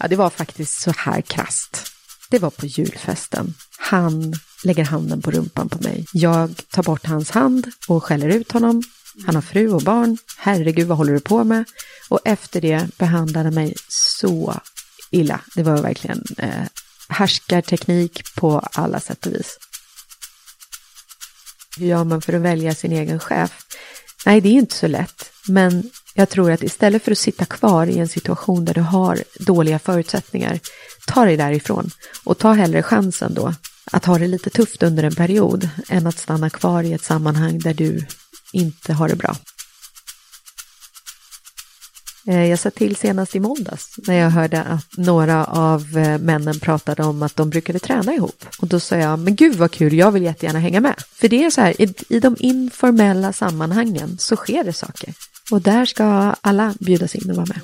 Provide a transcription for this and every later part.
Ja, det var faktiskt så här krast. Det var på julfesten. Han lägger handen på rumpan på mig. Jag tar bort hans hand och skäller ut honom. Han har fru och barn. Herregud, vad håller du på med? Och efter det behandlade han mig så illa. Det var verkligen eh, härskarteknik på alla sätt och vis. Hur gör man för att välja sin egen chef? Nej, det är inte så lätt. Men jag tror att istället för att sitta kvar i en situation där du har dåliga förutsättningar, ta dig därifrån och ta hellre chansen då att ha det lite tufft under en period än att stanna kvar i ett sammanhang där du inte har det bra. Eh, jag sa till senast i måndags när jag hörde att några av eh, männen pratade om att de brukade träna ihop. Och då sa jag, men gud vad kul, jag vill jättegärna hänga med. För det är så här, i, i de informella sammanhangen så sker det saker. Och där ska alla bjudas in och vara med.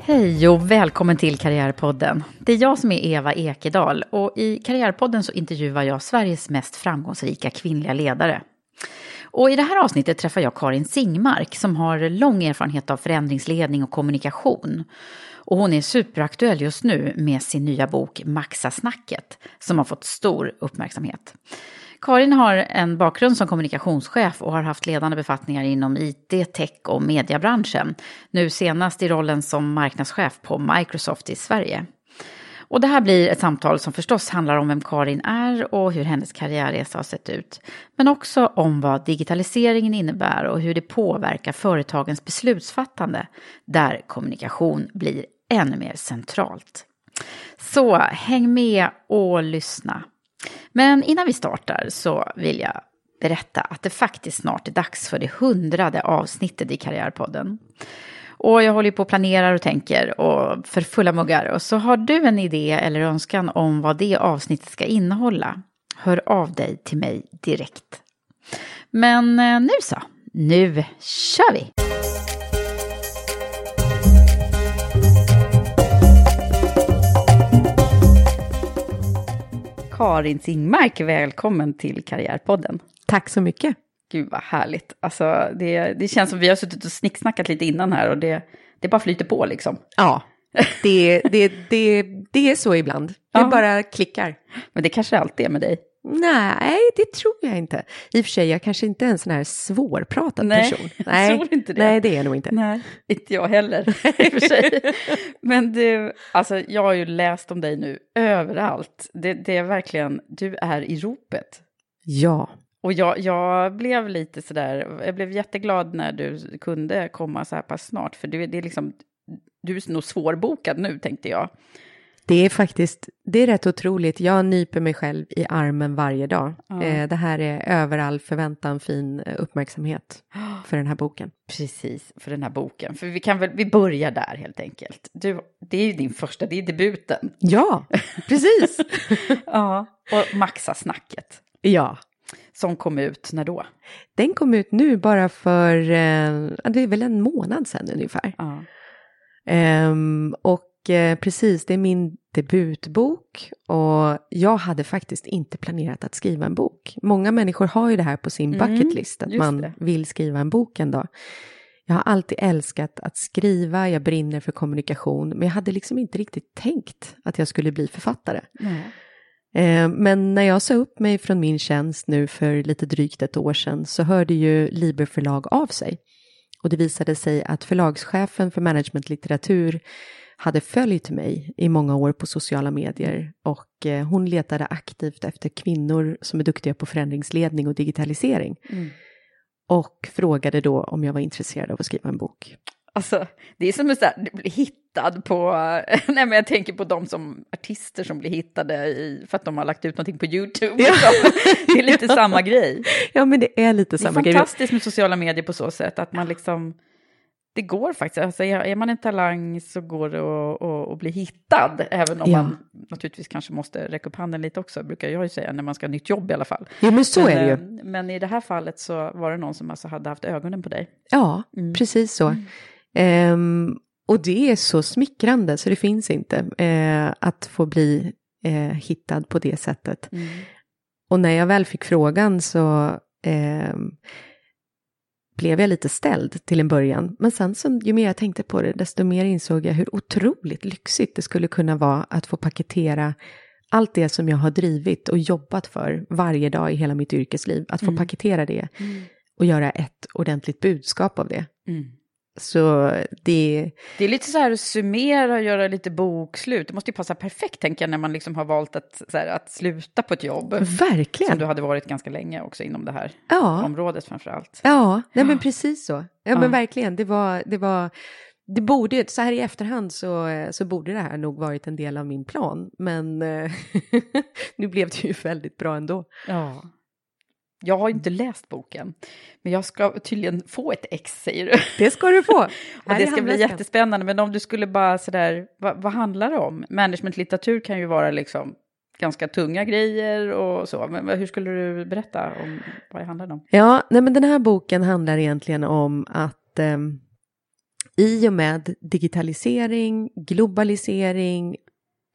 Hej och välkommen till Karriärpodden. Det är jag som är Eva Ekedal och i Karriärpodden så intervjuar jag Sveriges mest framgångsrika kvinnliga ledare. Och i det här avsnittet träffar jag Karin Singmark som har lång erfarenhet av förändringsledning och kommunikation. Och hon är superaktuell just nu med sin nya bok Maxa snacket som har fått stor uppmärksamhet. Karin har en bakgrund som kommunikationschef och har haft ledande befattningar inom IT, tech och mediebranschen. Nu senast i rollen som marknadschef på Microsoft i Sverige. Och det här blir ett samtal som förstås handlar om vem Karin är och hur hennes karriärresa har sett ut. Men också om vad digitaliseringen innebär och hur det påverkar företagens beslutsfattande där kommunikation blir ännu mer centralt. Så häng med och lyssna. Men innan vi startar så vill jag berätta att det faktiskt snart är dags för det hundrade avsnittet i Karriärpodden. Och jag håller på och planerar och tänker och för fulla muggar. Och så har du en idé eller önskan om vad det avsnittet ska innehålla, hör av dig till mig direkt. Men eh, nu så, nu kör vi! Karin Singmark, välkommen till Karriärpodden. Tack så mycket. Gud vad härligt. Alltså, det, det känns som vi har suttit och snicksnackat lite innan här och det, det bara flyter på liksom. Ja, det, det, det, det är så ibland. Det Ja. bara klickar. Men det kanske alltid är med dig. Nej, det tror jag inte. I och för sig, jag kanske inte är en sån här svårpratad Nej, person. jag tror inte det. Nej, det är jag nog inte. Nej, inte jag heller i och för sig. Men du, alltså jag har ju läst om dig nu överallt. Det, det är verkligen, du är i ropet. Ja, Och jag, jag blev lite sådär, jag blev jätteglad när du kunde komma så här pass snart. För du, det är liksom, du är nog svårbokad nu tänkte jag. Det är faktiskt, det är rätt otroligt. Jag nyper mig själv i armen varje dag. Eh, det här är över all förväntan fin eh, uppmärksamhet för den här boken. Precis, för den här boken. För vi kan väl, vi börjar där helt enkelt. Du, det är ju din första, det är debuten. Ja, precis. Ja. Och Maxa-snacket, ja, som kom ut när då? den kom ut nu bara för, eh, det är väl en månad sedan ungefär. Ja. Ehm, och precis, det är min debutbok och jag hade faktiskt inte planerat att skriva en bok. Många människor har ju det här på sin Mm, bucket list, att man det. vill skriva en bok en dag. Jag har alltid älskat att skriva, jag brinner för kommunikation, men jag hade liksom inte riktigt tänkt att jag skulle bli författare. Eh, Men när jag sa upp mig från min tjänst nu för lite drygt ett år sedan så hörde ju Liber förlag av sig. Och det visade sig att förlagschefen för managementlitteratur hade följt mig i många år på sociala medier och eh, hon letade aktivt efter kvinnor som är duktiga på förändringsledning och digitalisering. Mm. Och frågade då om jag var intresserad av att skriva en bok. Alltså, det är som att bli hittad på... Nej, men jag tänker på de som artister som blir hittade i, för att de har lagt ut någonting på YouTube. Ja. det är lite samma grej. Ja men det är lite Det är samma grej. fantastiskt med sociala medier på så sätt att man liksom... Det går faktiskt. Alltså, är man en talang så går det att, att, att bli hittad. Även om Ja. man naturligtvis kanske måste räcka upp handen lite också, brukar jag ju säga, när man ska ha nytt jobb i alla fall. Jo men så men, är det ju. eh, Men i det här fallet så var det någon som alltså hade haft ögonen på dig. Ja, Mm. precis så. Ehm, och det är så smickrande så det finns inte eh, att få bli eh, hittad på det sättet. Och när jag väl fick frågan så ehm, blev jag lite ställd till en början. Men sen så, ju mer jag tänkte på det, desto mer insåg jag hur otroligt lyxigt det skulle kunna vara att få paketera allt det som jag har drivit och jobbat för varje dag i hela mitt yrkesliv. Att få Mm. paketera det och göra ett ordentligt budskap av det. Mm. Så det, Det är lite så här att summera och göra lite bokslut. Det måste ju passa perfekt, tänker jag, när man liksom har valt att, här, att sluta på ett jobb. Som verkligen. du hade varit ganska länge också inom det här Ja, området framför allt. ja nej men precis så. Ja, Ja. men verkligen, det var, det var, det borde, så här i efterhand så, så borde det här nog varit en del av min plan. Men eh, nu blev det ju väldigt bra ändå. Ja. Jag har inte läst boken, men jag ska tydligen få ett ex, säger du. Det ska du få. Och det ska bli jättespännande, men om du skulle bara sådär, vad, vad handlar det om? Managementlitteratur kan ju vara liksom ganska tunga grejer och så, men hur skulle du berätta om vad det handlar om? Ja, nej men den här boken handlar egentligen om att ehm, i och med digitalisering, globalisering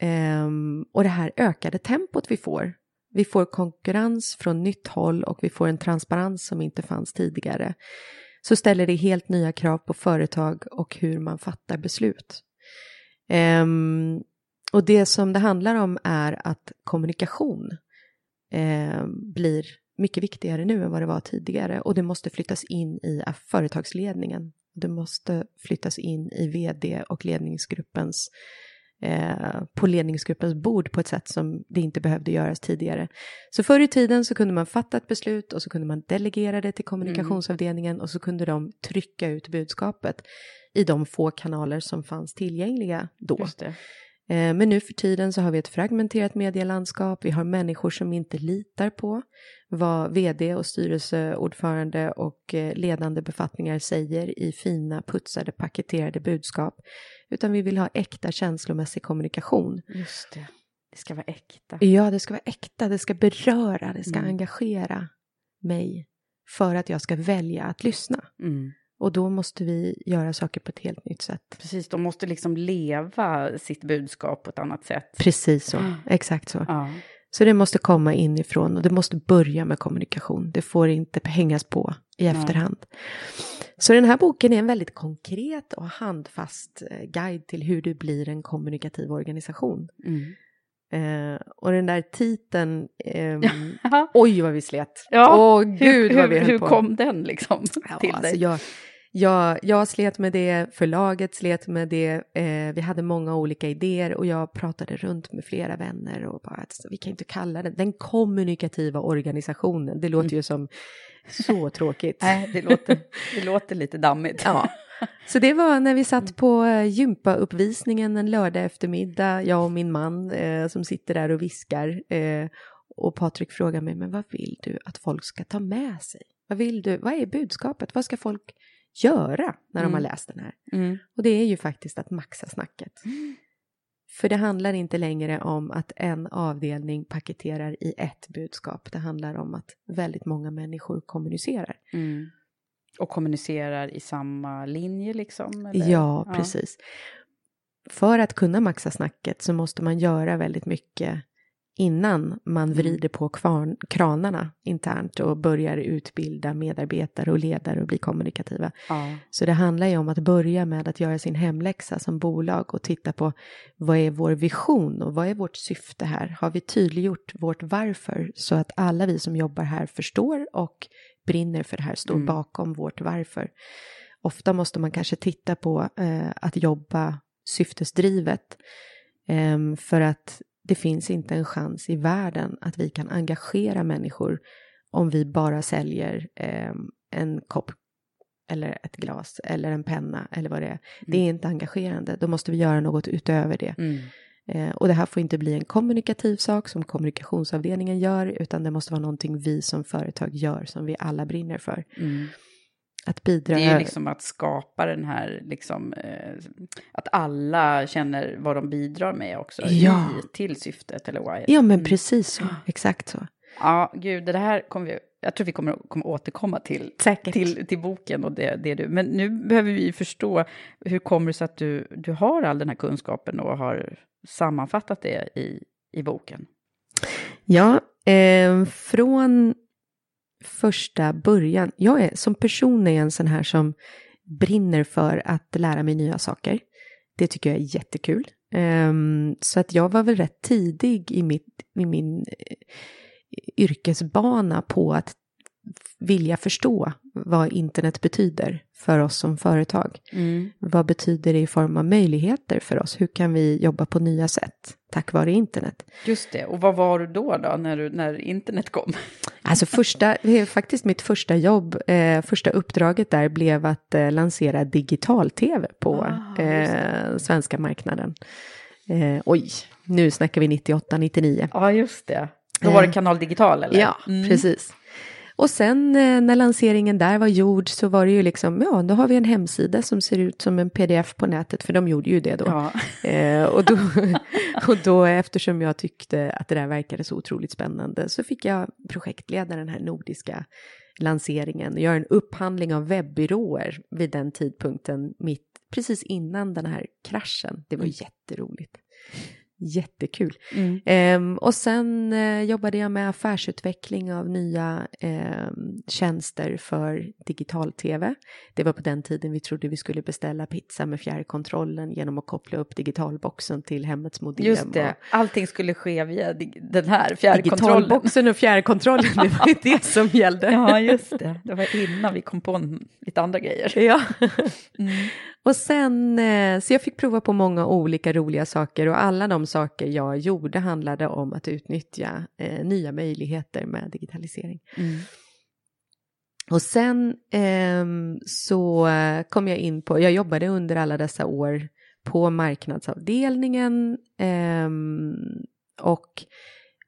ehm, och det här ökade tempot vi får. Vi får konkurrens från nytt håll och vi får en transparens som inte fanns tidigare. Så ställer det helt nya krav på företag och hur man fattar beslut. Um, och det som det handlar om är att kommunikation um, blir mycket viktigare nu än vad det var tidigare och det måste flyttas in i företagsledningen. Det måste flyttas in i vd och ledningsgruppens eh, på ledningsgruppens bord på ett sätt som det inte behövde göras tidigare. Så förr i tiden så kunde man fatta ett beslut och så kunde man delegera det till kommunikationsavdelningen och så kunde de trycka ut budskapet i de få kanaler som fanns tillgängliga då. Eh, Men nu för tiden så har vi ett fragmenterat medielandskap. Vi har människor som inte litar på vad vd och styrelseordförande och eh, ledande befattningar säger i fina, putsade, paketerade budskap. Utan vi vill ha äkta känslomässig kommunikation. Just det. Det ska vara äkta. Ja, det ska vara äkta, det ska beröra, det ska Mm. engagera mig för att jag ska välja att lyssna. Mm. Och då måste vi göra saker på ett helt nytt sätt. Precis, de måste liksom leva sitt budskap på ett annat sätt. Precis så, exakt så. Ja. Så det måste komma inifrån och det måste börja med kommunikation. Det får inte hängas på i Nej. efterhand. Så den här boken är en väldigt konkret och handfast eh, guide till hur du blir en kommunikativ organisation. Mm. Eh, och den där titeln, Ja. oj vad vi slet. Ja, Åh gud hur, vad vi hur, hur kom den liksom Ja, till alltså dig? jag, jag, jag slet med det, förlaget slet med det, eh, vi hade många olika idéer och jag pratade runt med flera vänner och bara att vi kan inte kalla den den kommunikativa organisationen. Det låter ju som så tråkigt. Nej, det låter, det låter lite dammigt. Ja, Så det var när vi satt på eh, gympauppvisningen en lördag eftermiddag, jag och min man eh, som sitter där och viskar. Eh, och Patrik frågar mig, men vad vill du att folk ska ta med sig? Vad vill du, vad är budskapet? Vad ska folk göra när de har läst den här? Mm. Och det är ju faktiskt att maxa snacket. För det handlar inte längre om att en avdelning paketerar i ett budskap. Det handlar om att väldigt många människor kommunicerar. Mm. Och kommunicerar i samma linje liksom? Eller? Ja, precis. För att kunna maxa snacket så måste man göra väldigt mycket innan man vrider på kvarn, kranarna internt och börjar utbilda medarbetare och ledare och bli kommunikativa. Ja. Så det handlar ju om att börja med att göra sin hemläxa som bolag och titta på vad är vår vision och vad är vårt syfte här? Har vi tydliggjort vårt varför så att alla vi som jobbar här förstår och brinner för det här, står Mm. bakom vårt varför? Ofta måste man kanske titta på eh, att jobba syftesdrivet Ehm, för att det finns inte en chans i världen att vi kan engagera människor om vi bara säljer ehm, en kopp eller ett glas eller en penna eller vad det är. Det är inte engagerande, då måste vi göra något utöver det. Mm. Eh, och det här får inte bli en kommunikativ sak som kommunikationsavdelningen gör, utan det måste vara någonting vi som företag gör som vi alla brinner för. Mm. Att bidra. Det är ju liksom att skapa den här, liksom, eh, att alla känner vad de bidrar med också Ja. i, till syftet eller why. Ja, men precis så. Exakt så. Ja, gud, det här kommer vi, jag tror vi kommer, kommer återkomma till, Säkert. till, till boken och det, det du. Men nu behöver vi förstå, hur kommer det sig att du, du har all den här kunskapen och har sammanfattat det i, i boken? Ja, eh, från första början. Jag är som person är jag en sån här som brinner för att lära mig nya saker. Det tycker jag är jättekul. Um, så att jag var väl rätt tidig i, mitt, i min eh, yrkesbana på att vilja förstå vad internet betyder för oss som företag. Vad betyder det i form av möjligheter för oss? Hur kan vi jobba på nya sätt tack vare internet? Just det, och vad var du då, då när, du, när internet kom? Alltså första, det är faktiskt mitt första jobb, eh, första uppdraget där blev att eh, lansera digital-tv på Ah, eh, svenska marknaden. Eh, oj, nu snackar vi 98, 99. Ja, just det. Då var det Kanal Digital, eller? Ja, Mm. precis. Och sen eh, när lanseringen där var gjord så var det ju liksom, ja, då har vi en hemsida som ser ut som en pdf på nätet, för de gjorde ju det då. Ja. Eh, och, då och då, eftersom jag tyckte att det där verkade så otroligt spännande, så fick jag projektleda den här nordiska lanseringen och göra en upphandling av webbyråer vid den tidpunkten, mitt, precis innan den här kraschen. Det var jätteroligt. Jättekul. Mm. Ehm, och sen eh, jobbade jag med affärsutveckling av nya ehm, tjänster för digital-tv. Det var på den tiden vi trodde vi skulle beställa pizza med fjärrkontrollen genom att koppla upp digitalboxen till hemmets modem. Just det, och- allting skulle ske via den här fjärrkontrollen. Digitalboxen och fjärrkontrollen, det var det som gällde. Ja, just det. Det var innan vi kom på en, lite andra grejer. Ja. Mm. Och sen, eh, så jag fick prova på många olika roliga saker och alla de saker jag gjorde handlade om att utnyttja eh, nya möjligheter med digitalisering. Mm. Och sen ehm, så eh, kom jag in på, jag jobbade under alla dessa år på marknadsavdelningen ehm, och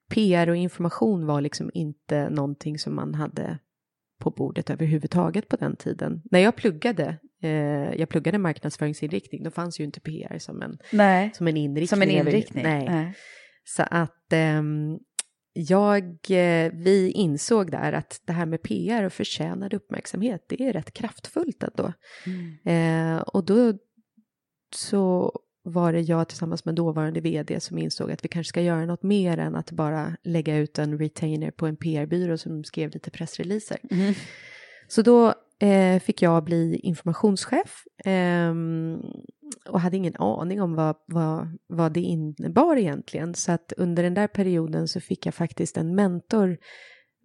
PR och information var liksom inte någonting som man hade på bordet överhuvudtaget på den tiden. När jag pluggade, eh, jag pluggade marknadsföringsinriktning, då fanns ju inte PR som en, Nej, som en inriktning. som en inriktning. Nej. Så att ehm, jag, eh, vi insåg där att det här med PR och förtjänad uppmärksamhet, det är rätt kraftfullt ändå. Mm. Eh, och då så var det jag tillsammans med dåvarande vd som insåg att vi kanske ska göra något mer än att bara lägga ut en retainer på en PR-byrå som skrev lite pressreleaser. Mm. Så då eh, fick jag bli informationschef ehm, och hade ingen aning om vad, vad, vad det innebar egentligen. Så att under den där perioden så fick jag faktiskt en mentor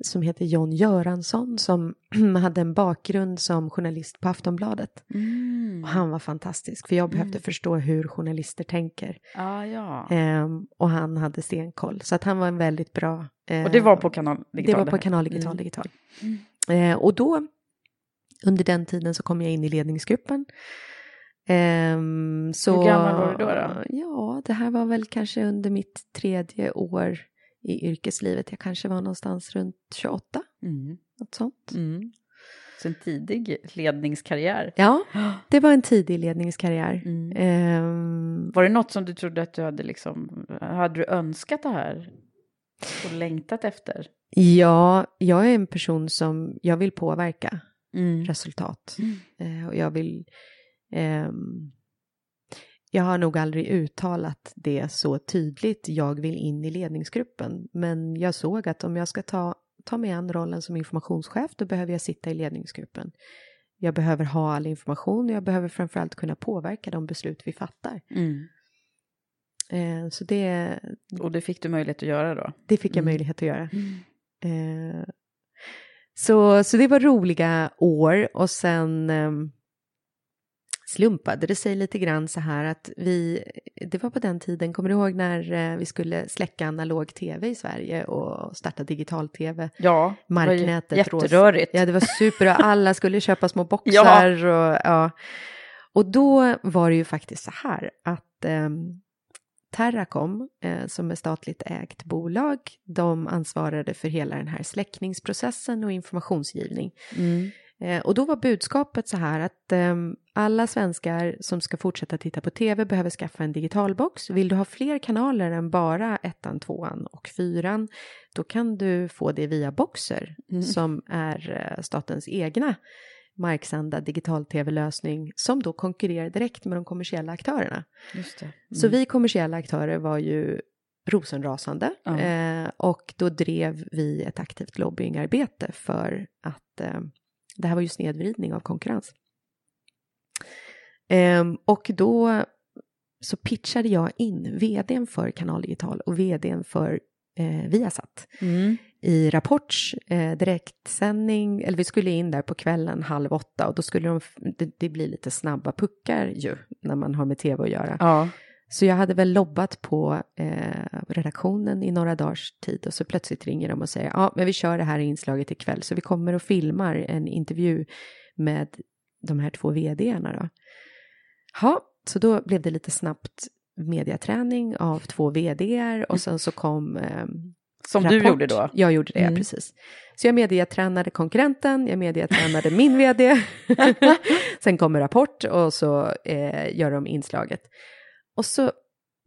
som heter John Göransson som hade en bakgrund som journalist på Aftonbladet. Mm. Och han var fantastisk för jag behövde förstå hur journalister tänker. Ah, ja. Ehm, och han hade stenkoll. Så att han var en väldigt bra... eh, Och det var på Kanal Digital? det var på? Kanal Digital Mm. Digital. Eh, och då under den tiden så kom jag in i ledningsgruppen. Um, så, Hur gammal var du då, då? Ja, det här var väl kanske under mitt tredje år i yrkeslivet. Jag kanske var någonstans runt 28, Mm. något sånt. Mm. Så en tidig ledningskarriär. Ja, det var en tidig ledningskarriär. Mm. Um, Var det något som du trodde att du hade liksom, hade du önskat det här? Och längtat efter? ja, jag är en person som, jag vill påverka Mm. resultat. Eh, och jag vill, ehm, jag har nog aldrig uttalat det så tydligt, jag vill in i ledningsgruppen. Men jag såg att om jag ska ta, ta mig an rollen som informationschef, då behöver jag sitta i ledningsgruppen. Jag behöver ha all information och jag behöver framförallt kunna påverka de beslut vi fattar. Mm. Eh, så det, Och det fick du möjlighet att göra då? det fick jag Mm. möjlighet att göra. Eh, så, så det var roliga år och sen eh, slumpade det sig lite grann så här att vi, det var på den tiden, kommer du ihåg när eh, vi skulle släcka analog tv i Sverige och starta digital-tv? Ja, Marknätet. det var jätterörigt. Ja, det var super och alla skulle köpa små boxar och ja. Och då var det ju faktiskt så här att eh, Terracom, eh, som är statligt ägt bolag, de ansvarade för hela den här släckningsprocessen och informationsgivning. Mm. Eh, och då var budskapet så här att eh, alla svenskar som ska fortsätta titta på tv behöver skaffa en digitalbox. Vill du ha fler kanaler än bara ettan, tvåan och fyran, då kan du få det via Boxer Mm. som är eh, statens egna marksända digital-tv-lösning som då konkurrerar direkt med de kommersiella aktörerna. Det. Så vi kommersiella aktörer var ju rosenrasande Ja. eh, och då drev vi ett aktivt lobbyingarbete för att eh, det här var ju snedvridning av konkurrens. Ehm, och då så pitchade jag in vdn för Kanal Digital och vdn för eh, Viasat Mm. I Rapports eh, direktsändning, eller vi skulle in där på kvällen halv åtta och då skulle de, det, det blir lite snabba puckar ju när man har med tv att göra. Ja. Så jag hade väl lobbat på eh, redaktionen i några dagars tid och så plötsligt ringer de och säger ja, men vi kör det här inslaget ikväll så vi kommer och filmar en intervju med de här två vdarna då. Ja, så då blev det lite snabbt mediaträning av två vdar och sen så kom eh, Som du rapport. gjorde då? Jag gjorde det, Mm. precis. Så jag mediatränade konkurrenten, jag mediatränade min vd. Sen kommer rapport och så eh, gör de inslaget. Och så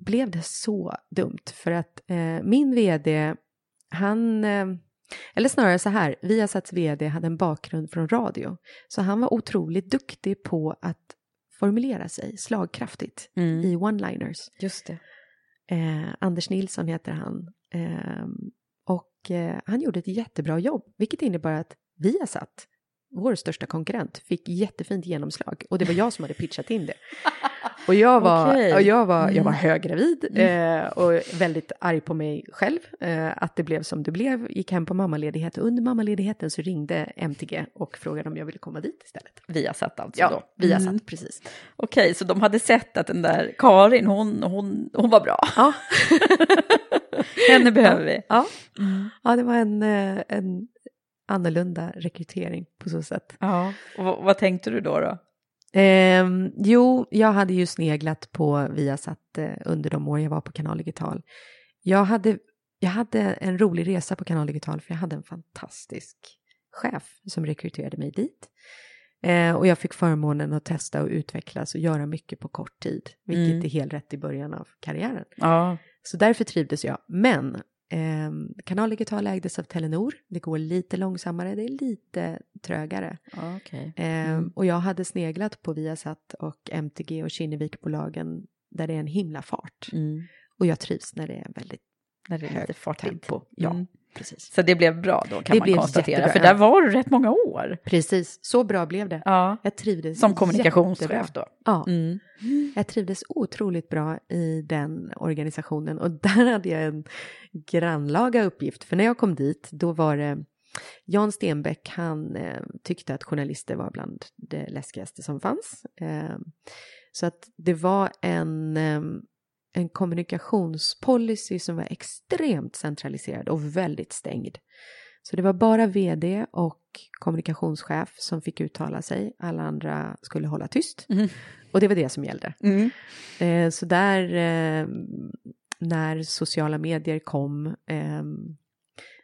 blev det så dumt för att eh, min vd, han, eh, eller snarare så här, Viasats vd hade en bakgrund från radio. Så han var otroligt duktig på att formulera sig slagkraftigt Mm. i one-liners. Just det. Eh, Anders Nilsson heter han. Eh, och eh, han gjorde ett jättebra jobb, vilket innebar att vi har satt vår största konkurrent, fick jättefint genomslag. Och det var jag som hade pitchat in det. Och jag var, Okej. och jag var, jag var Mm. höggravid eh, och väldigt arg på mig själv eh, att det blev som det blev. Gick hem på mammaledighet och under mammaledigheten så ringde MTG och frågade om jag ville komma dit istället. Viasat alltså Ja, då? Viasat, Mm. precis. Okej, så de hade sett att den där Karin, hon, hon, hon var bra. Ja. Henne behöver vi. Ja, Mm. ja det var en, eh, en annorlunda rekrytering på så sätt. Ja. Och vad, tänkte du då? då? Ehm, jo, jag hade ju sneglat på Viasat eh, under de år jag var på Kanal Digital. Jag hade, jag hade en rolig resa på Kanal Digital för jag hade en fantastisk chef som rekryterade mig dit. Eh, och jag fick förmånen att testa och utvecklas och göra mycket på kort tid, vilket Mm. är helt rätt i början av karriären. Ja. Så därför trivdes jag. Men eh, Kanal Digital ägdes av Telenor. Det går lite långsammare, det är lite trögare. ja okej. Eh, Mm. Och jag hade sneglat på Viasat och MTG och Kinnevikbolagen där det är en himla fart. Mm. Och jag trivs när det är väldigt När det är lite fartigt. tempo. Ja, Mm. precis. Så det blev bra då kan Det man konstatera. jättebra, För där var du rätt många år. Precis, så bra blev det. Ja. Jag trivdes Som jättebra. kommunikationschef då. Ja, Mm. jag trivdes otroligt bra i den organisationen och där hade jag en grannlaga uppgift. För när jag kom dit, då var det Jan Stenbeck, han eh, tyckte att journalister var bland det läskigaste som fanns. Eh, så att det var en, eh, en kommunikationspolicy som var extremt centraliserad och väldigt stängd. Så det var bara vd och kommunikationschef som fick uttala sig. Alla andra skulle hålla tyst. Mm. Och det var det som gällde. Mm. Eh, så där, eh, när sociala medier kom, eh,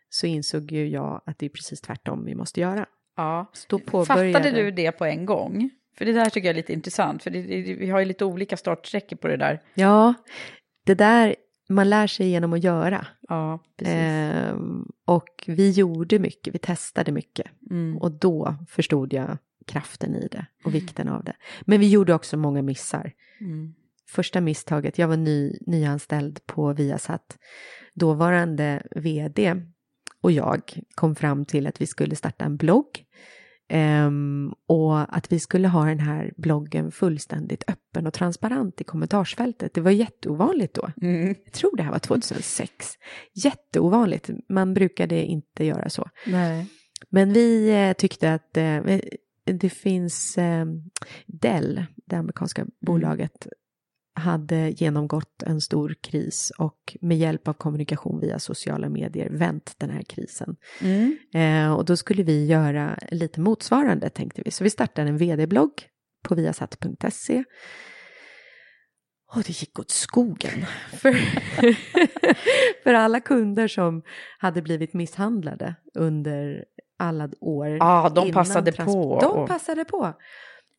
så insåg ju jag att det är precis tvärtom vi måste göra. Ja. Så då påbörjade... Fattade du det på en gång? För det där tycker jag är lite intressant, för det, det, vi har ju lite olika startsträckor på det där. Ja, det där, man lär sig genom att göra. Ja. Eh, och vi gjorde mycket, vi testade mycket. Mm. Och då förstod jag kraften i det och vikten av det. Men vi gjorde också många missar. Mm. Första misstaget, jag var ny, nyanställd på Viasat. Dåvarande vd och jag kom fram till att vi skulle starta en blogg. Ehm, och att vi skulle ha den här bloggen fullständigt öppen och transparent i kommentarsfältet. Det var jätteovanligt då. Mm. Jag tror det här var 2006. Jätteovanligt. Man brukade inte göra så. Nej. Men vi eh, tyckte att eh, det finns eh, Dell, det amerikanska bolaget, hade genomgått en stor kris och med hjälp av kommunikation via sociala medier vänt den här krisen. Mm. Eh, och då skulle vi göra lite motsvarande tänkte vi. Så vi startade en vd-blogg på viasat.se. Och det gick åt skogen. För, för alla kunder som hade blivit misshandlade under alla år. Ja, de innan passade på De och- passade på.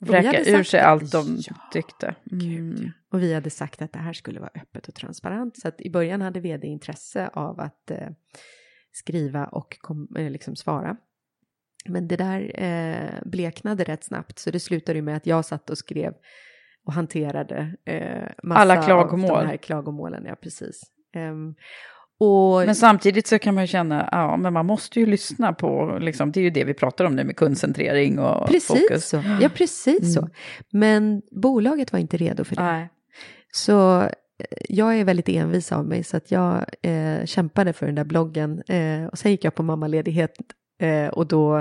Vräka ur sig allt de Ja, tyckte. Mm. Och vi hade sagt att det här skulle vara öppet och transparent. Så att i början hade vd intresse av att eh, skriva och kom, eh, liksom svara. Men det där eh, bleknade rätt snabbt så det slutade ju med att jag satt och skrev och hanterade eh, massa Alla av klagomål. de här klagomålen. Ja, precis. Ehm, och Men samtidigt så kan man ju känna, ja men man måste ju lyssna på, liksom, det är ju det vi pratar om nu med kundcentrering och precis fokus. så. Ja, precis så. Mm. Men bolaget var inte redo för det. Nej. Så eh, jag är väldigt envis av mig så att jag eh, kämpade för den där bloggen eh, och sen gick jag på mammaledighet eh, och då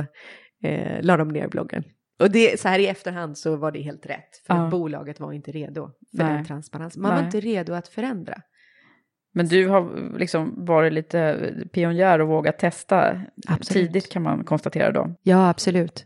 eh, la de ner bloggen. Och det, så här i efterhand så var det helt rätt för Ja. att bolaget var inte redo för Nej. den transparensen. Man var Nej. inte redo att förändra. Men du har liksom varit lite pionjär och vågat testa Absolut. tidigt kan man konstatera då. Ja, absolut.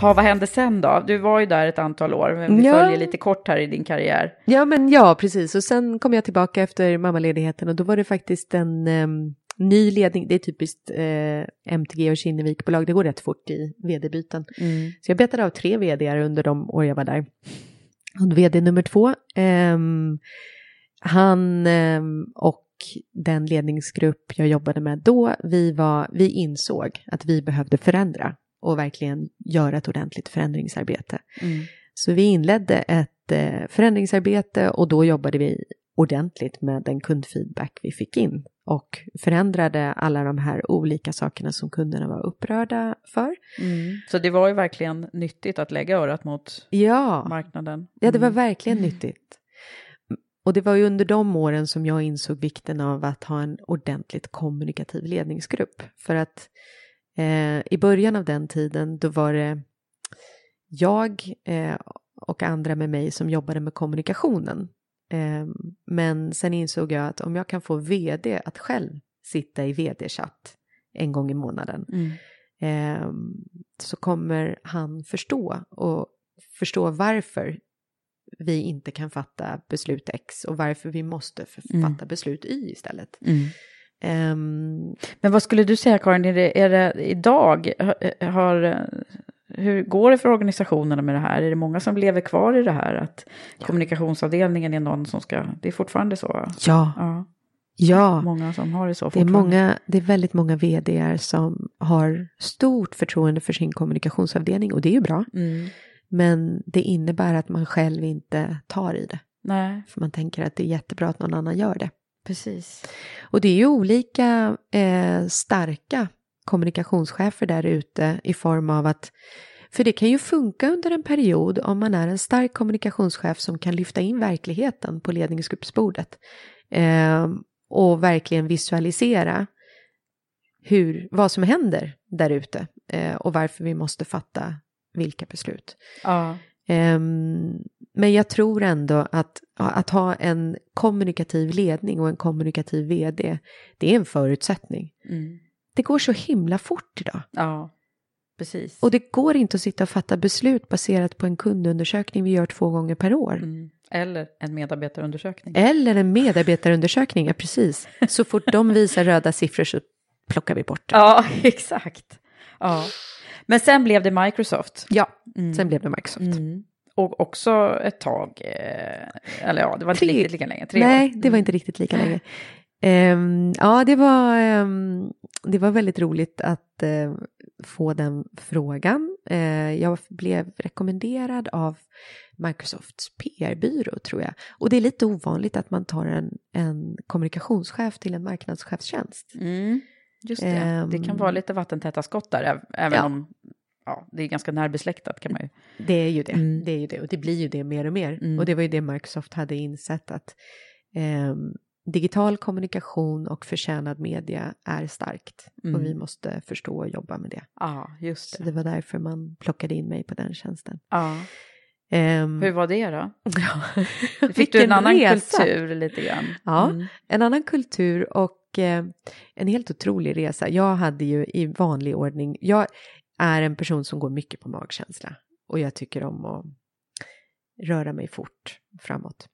Ha, vad hände sen då? Du var ju där ett antal år, men vi Ja. följer lite kort här i din karriär. Ja, men ja, precis. Och sen kom jag tillbaka efter mammaledigheten och då var det faktiskt en em, ny ledning. Det är typiskt eh, MTG och Kinnevikbolag. Det går rätt fort i vd-byten. Så jag betade av tre vd under de år jag var där. Och vd nummer två, ehm, han ehm, och den ledningsgrupp jag jobbade med då, vi, var, vi insåg att vi behövde förändra och verkligen göra ett ordentligt förändringsarbete. Mm. Så vi inledde ett eh, förändringsarbete och då jobbade vi ordentligt med den kundfeedback vi fick in och förändrade alla de här olika sakerna som kunderna var upprörda för. Mm. Så det var ju verkligen nyttigt att lägga örat mot Ja, marknaden. Ja, det var Mm. verkligen nyttigt. Och det var ju under de åren som jag insåg vikten av att ha en ordentligt kommunikativ ledningsgrupp. För att eh, i början av den tiden då var det jag eh, och andra med mig som jobbade med kommunikationen. Eh, men sen insåg jag att om jag kan få vd att själv sitta i vd-chatt en gång i månaden Mm. eh, så kommer han förstå och förstå varför vi inte kan fatta beslut X och varför vi måste Mm. fatta beslut Y istället. Mm. Ehm, Men vad skulle du säga Karin, är det, är det idag, har- har, hur går det för organisationerna med det här? Är det många som lever kvar i det här? Att kommunikationsavdelningen är någon som ska, det är fortfarande så? ja, Ja, ja. många som har det så Det är, många, det är väldigt många vdar som har stort förtroende för sin kommunikationsavdelning och det är ju bra. Mm. Men det innebär att man själv inte tar i det. Nej, För man tänker att det är jättebra att någon annan gör det. precis. Och det är ju olika eh, starka kommunikationschefer där ute i form av att för det kan ju funka under en period om man är en stark kommunikationschef som kan lyfta in verkligheten på ledningsgruppsbordet eh, och verkligen visualisera hur, vad som händer där ute eh, och varför vi måste fatta vilka beslut. Ja. Ehm, men jag tror ändå att, att ha en kommunikativ ledning och en kommunikativ vd, det är en förutsättning. Mm. Det går så himla fort idag. Ja, precis. Och det går inte att sitta och fatta beslut baserat på en kundundersökning vi gör två gånger per år. Mm. Eller en medarbetarundersökning. Eller en medarbetarundersökning, ja precis. Så fort de visar röda siffror så plockar vi bort det. Ja, exakt. Ja. Men sen blev det Microsoft. Ja, Mm. sen blev det Microsoft. Mm. Och också ett tag, eh, eller ja, det var inte riktigt lika länge. Tre Nej, år. det var Mm. inte riktigt lika länge. Ehm, ja, det var, ehm, det var väldigt roligt att eh, få den frågan. Eh, jag blev rekommenderad av Microsofts PR-byrå tror jag. Och det är lite ovanligt att man tar en, en kommunikationschef till en marknadschefstjänst. Mm. Just det, Ehm. det kan vara lite vattentäta skott där, äv- även Ja. om ja, det är ganska närbesläktat kan man ju. Det är ju det. Mm. Det är ju det. Och det blir ju det mer och mer. Mm. Och det var ju det Microsoft hade insett att digital kommunikation och förtjänad media är starkt. Mm. Och vi måste förstå och jobba med det. Ja, just Så det. det var därför man plockade in mig på den tjänsten. Ja. Ehm, Hur var det då? Fick du en annan resa. kultur lite grann? Ja. Mm. En annan kultur och eh, en helt otrolig resa. Jag hade ju i vanlig ordning, jag är en person som går mycket på magkänsla och jag tycker om att röra mig fort framåt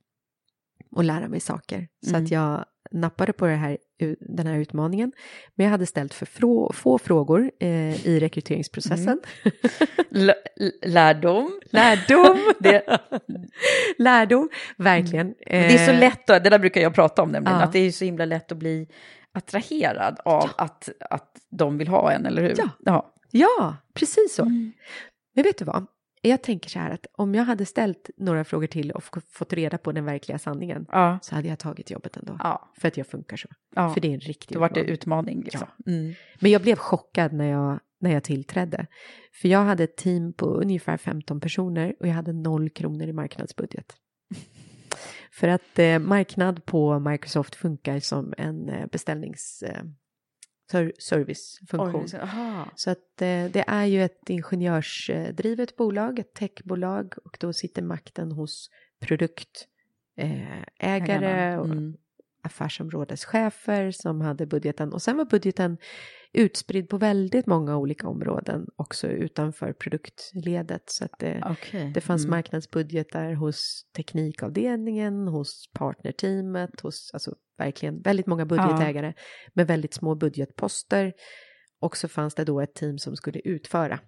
och lära mig saker. Så Mm. att jag nappade på här, den här utmaningen. Men jag hade ställt för frå, få frågor eh, i rekryteringsprocessen. L- lärdom. Lärdom! Det- Lärdom, verkligen. Mm. Det är så Eh, lätt, det där brukar jag prata om nämligen, Ja. att det är så himla lätt att bli attraherad av att, att de vill ha en, eller hur? Ja. ja. Ja, precis så. Mm. Men vet du vad? Jag tänker så här att om jag hade ställt några frågor till och fått reda på den verkliga sanningen Ja. så hade jag tagit jobbet ändå. Ja. För att jag funkar så. ja. För det är en riktig Då var det utmaning. Liksom. Mm. Men jag blev chockad när jag, när jag tillträdde. För jag hade ett team på ungefär 15 personer och jag hade noll kronor i marknadsbudget. För att eh, marknad på Microsoft funkar som en eh, beställnings... Eh, servicefunktion. Så att eh, det är ju ett ingenjörsdrivet bolag, ett techbolag och då sitter makten hos produktägare eh, Mm. Affärsområdeschefer som hade budgeten. Och sen var budgeten utspridd på väldigt många olika områden också utanför produktledet. Så att det, Okej. det fanns Mm. marknadsbudgetar hos teknikavdelningen, hos partnerteamet, hos alltså verkligen väldigt många budgetägare med väldigt små budgetposter. Och så fanns det då ett team som skulle utföra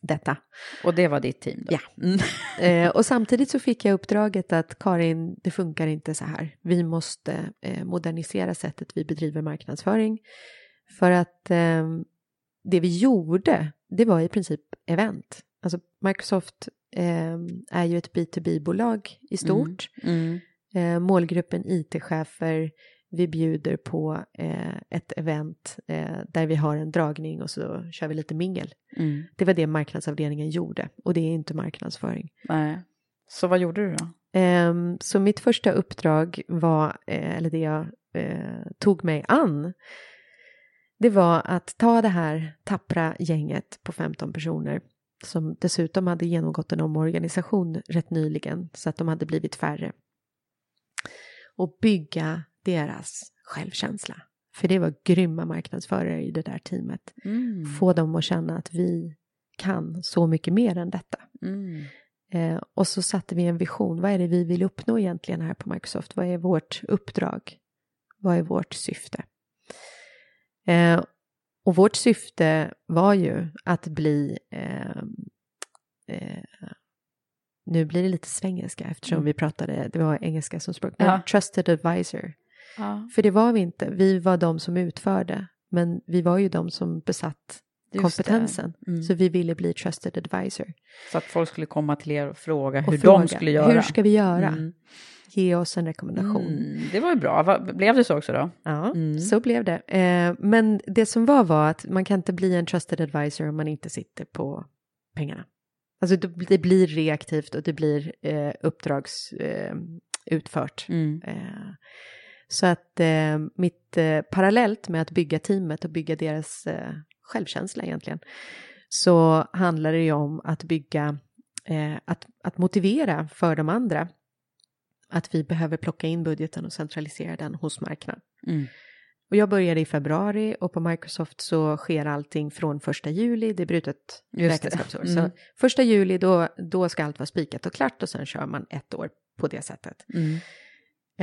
detta. Och det var ditt team då? Ja. Mm. Eh, och samtidigt så fick jag uppdraget att Karin, det funkar inte så här. Vi måste eh, modernisera sättet vi bedriver marknadsföring. För att eh, det vi gjorde, det var i princip event. Alltså Microsoft eh, är ju ett B2B-bolag i stort. Mm. Eh, målgruppen IT-chefer. Vi bjuder på eh, ett event eh, där vi har en dragning och så kör vi lite mingel. Mm. Det var det marknadsavdelningen gjorde och det är inte marknadsföring. Nej. Så vad gjorde du då? Ehm, så mitt första uppdrag var, eh, eller det jag eh, tog mig an, det var att ta det här tappra gänget på 15 personer som dessutom hade genomgått en omorganisation rätt nyligen så att de hade blivit färre och bygga deras självkänsla. För det var grymma marknadsförare i det där teamet. Mm. Få dem att känna att vi kan så mycket mer än detta. Mm. Eh, och så satte vi en vision. Vad är det vi vill uppnå egentligen här på Microsoft? Vad är vårt uppdrag? Vad är vårt syfte? Eh, och vårt syfte var ju att bli eh, eh, nu blir det lite svengelska eftersom Mm. vi pratade, det var engelska som språk, Ja. trusted advisor. Ja, För det var vi inte, vi var de som utförde, men vi var ju de som besatt just kompetensen. Mm. Så vi ville bli trusted advisor. Så att folk skulle komma till er och fråga Och hur fråga, de skulle göra. Hur ska vi göra? Mm. Ge oss en rekommendation. Mm. Det var ju bra. Blev det så också då? Ja, Mm. så blev det. Eh, men det som var var att man kan inte bli en trusted advisor om man inte sitter på pengarna. Alltså det, blir reaktivt och det blir eh, uppdrags eh. Eh, så att eh, mitt eh, parallellt med att bygga teamet och bygga deras eh, självkänsla egentligen så handlar det ju om att bygga eh, att, att motivera för de andra att vi behöver plocka in budgeten och centralisera den hos marknaden. Mm. Och jag började i februari och på Microsoft så sker allting från första juli, det är brutet räkenskapsår. Mm. Så första juli då, då ska allt vara spikat och klart och sen kör man ett år på det sättet. Mm.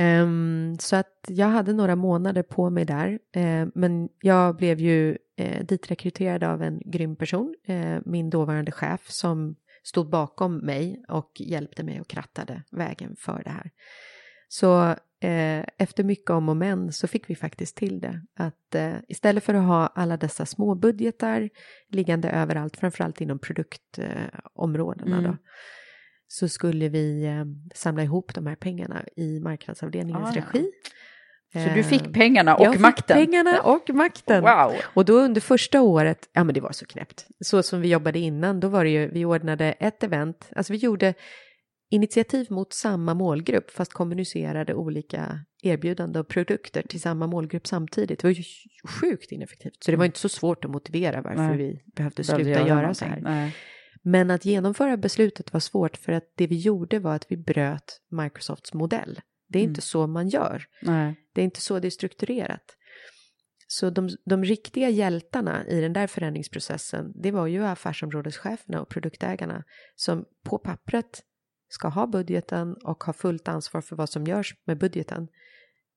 Ehm, så att jag hade några månader på mig där, ehm, men jag blev ju uh, ditrekryterad av en grym person, eh, min dåvarande chef som stod bakom mig och hjälpte mig och krattade vägen för det här. Så eh, efter mycket om och men så fick vi faktiskt till det. Att eh, istället för att ha alla dessa små budgetar liggande överallt, framförallt inom produktområdena Mm. då, så skulle vi eh, samla ihop de här pengarna i marknadsavdelningens Ah, ja. regi. Så du fick pengarna och jag fick makten? pengarna och makten. Wow! Och då under första året, ja men det var så knäppt. Så som vi jobbade innan, då var det ju, vi ordnade ett event, alltså vi gjorde initiativ mot samma målgrupp fast kommunicerade olika erbjudanden och produkter till samma målgrupp samtidigt. Det var ju sjukt ineffektivt. Så det var inte så svårt att motivera varför Nej. vi behövde Behövde sluta göra, så här. Nej. Men att genomföra beslutet var svårt för att det vi gjorde var att vi bröt Microsofts modell. Det är Mm. inte så man gör. Nej. Det är inte så det är strukturerat. Så de, de riktiga hjältarna i den där förändringsprocessen, det var ju affärsområdescheferna och produktägarna som på pappret ska ha budgeten och ha fullt ansvar för vad som görs med budgeten.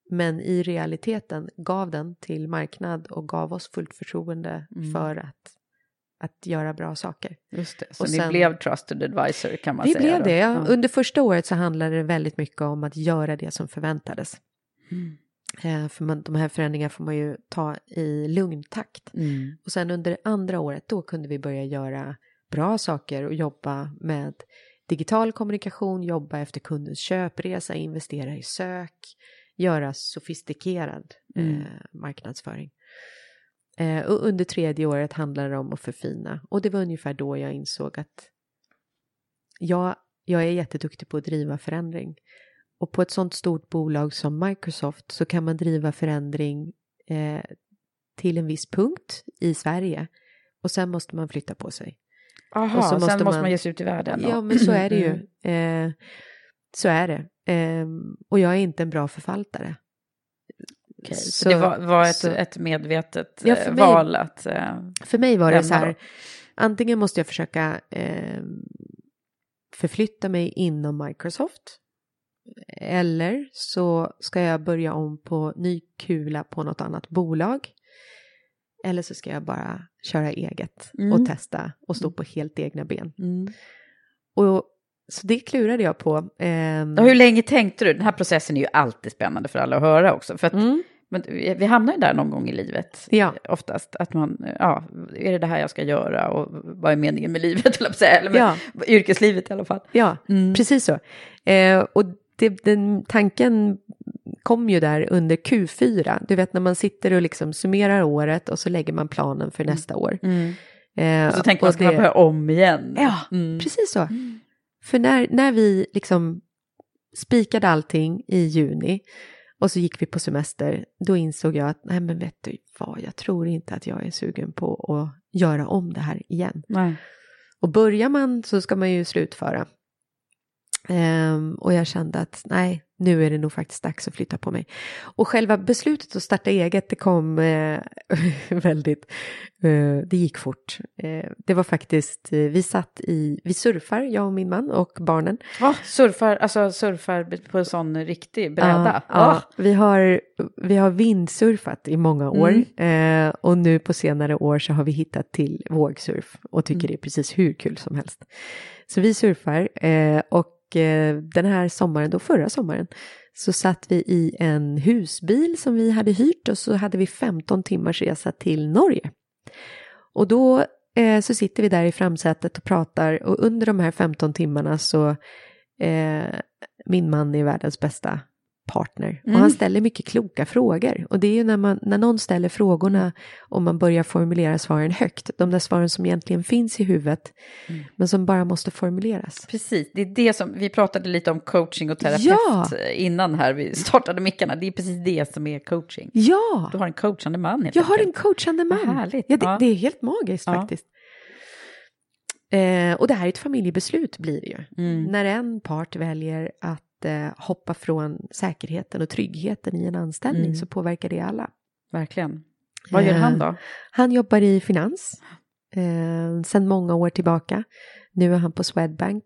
Men i realiteten gav den till marknad och gav oss fullt förtroende Mm. för att, att göra bra saker. Just det, så Och ni sen- blev trusted advisor kan man Vi säga. blev då. det, ja. Under första året så handlade det väldigt mycket om att göra det som förväntades. Mm. Eh, för man, de här förändringarna får man ju ta i lugn takt. Mm. Och sen under andra året då kunde vi börja göra bra saker och jobba med digital kommunikation, jobba efter kundens köpresa, investera i sök, göra sofistikerad Mm. eh, marknadsföring. Eh, och under tredje året handlade det om att förfina. Och det var ungefär då jag insåg att jag, jag är jätteduktig på att driva förändring. Och på ett sånt stort bolag som Microsoft så kan man driva förändring eh, till en viss punkt i Sverige. Och sen måste man flytta på sig. Aha, Och så sen måste måste man- man ge sig ut i världen. Ja, då. men så är det Mm. ju. Eh, så är det. Ehm, och jag är inte en bra förvaltare. Okej, så, Så- det var, var ett, så- ett medvetet Ja, eh, för mig- val att... eh, För mig var det så här, då. antingen måste jag försöka eh, förflytta mig inom Microsoft. Eller så ska jag börja om på ny kula på något annat bolag. Eller så ska jag bara köra eget Mm. och testa och stå på helt egna ben. mm. Och, så det klurade jag på. ehm, Och hur länge tänkte du? Den här processen är ju alltid spännande för alla att höra också. För att, mm, men vi hamnar ju där någon gång i livet. Ja. Oftast. Att man, ja, är det det här jag ska göra? Och vad är meningen med livet? Eller, med Ja. yrkeslivet i alla fall. ja, Mm. precis så. Eh, och det, den tanken kom ju där under Q4. Du vet när man sitter och liksom summerar året och så lägger man planen för nästa år. Mm. Eh, Och så tänker man, ska man det- börja om igen? Ja, Mm. precis så. För när, när vi liksom spikade allting i juni och så gick vi på semester, då insåg jag att nej men vet du vad, jag tror inte att jag är sugen på att göra om det här igen. Nej. Och börjar man så ska man ju slutföra. Ehm, och jag kände att nej, nu är det nog faktiskt dags att flytta på mig. Och själva beslutet att starta eget, det kom eh, väldigt, eh, det gick fort. Eh, det var faktiskt, eh, vi satt i, vi surfar, jag och min man och barnen. Va? Surfar, alltså surfar på en sån riktig bräda? Ja, ja, vi, har, vi har vindsurfat i många år eh, och nu på senare år så har vi hittat till vågsurf och tycker det är precis hur kul som helst. Så vi surfar eh, och Eh, den här sommaren, då förra sommaren, så satt vi i en husbil som vi hade hyrt och så hade vi 15 timmars resa till Norge. Och då eh, så sitter vi där i framsätet och pratar och under de här 15 timmarna så eh, min man är världens bästa partner och Mm. han ställer mycket kloka frågor och det är ju när, man, när någon ställer frågorna och man börjar formulera svaren högt, de där svaren som egentligen finns i huvudet Mm. men som bara måste formuleras. Precis, det är det som, vi pratade lite om coaching och terapeut Ja! innan här vi startade mickarna. Det är precis det som är coaching. Ja, Du har en coachande man helt jag har en enkelt. coachande man. Vad härligt. Ja, det, Ja. det är helt magiskt Ja. faktiskt. Eh, och det här är ett familjebeslut blir det ju. Mm. När en part väljer att eh, hoppa från säkerheten och tryggheten i en anställning Mm. så påverkar det alla. Verkligen. Vad gör han då? Han jobbar i finans eh, sedan många år tillbaka. Nu är han på Swedbank.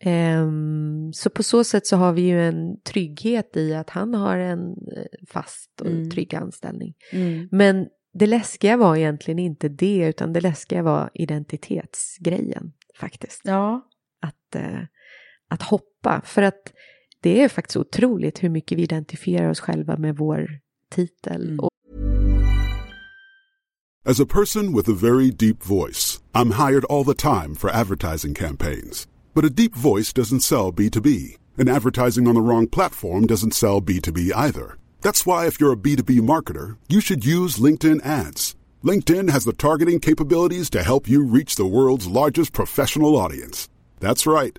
Ehm, så på så sätt så har vi ju en trygghet i att han har en eh, fast och Mm. trygg anställning. Mm. Men det läskiga var egentligen inte det utan det läskiga var identitetsgrejen faktiskt. Ja. Att, eh, att hoppa. För att det är faktiskt otroligt hur mycket vi identifierar oss själva med vår titel. Mm. As a person with a very deep voice, I'm hired all the time for advertising campaigns. But a deep voice doesn't sell B2B, and advertising on the wrong platform doesn't sell B2B either. That's why, if you're a B2B marketer, you should use LinkedIn ads. LinkedIn has the targeting capabilities to help you reach the world's largest professional audience. That's right,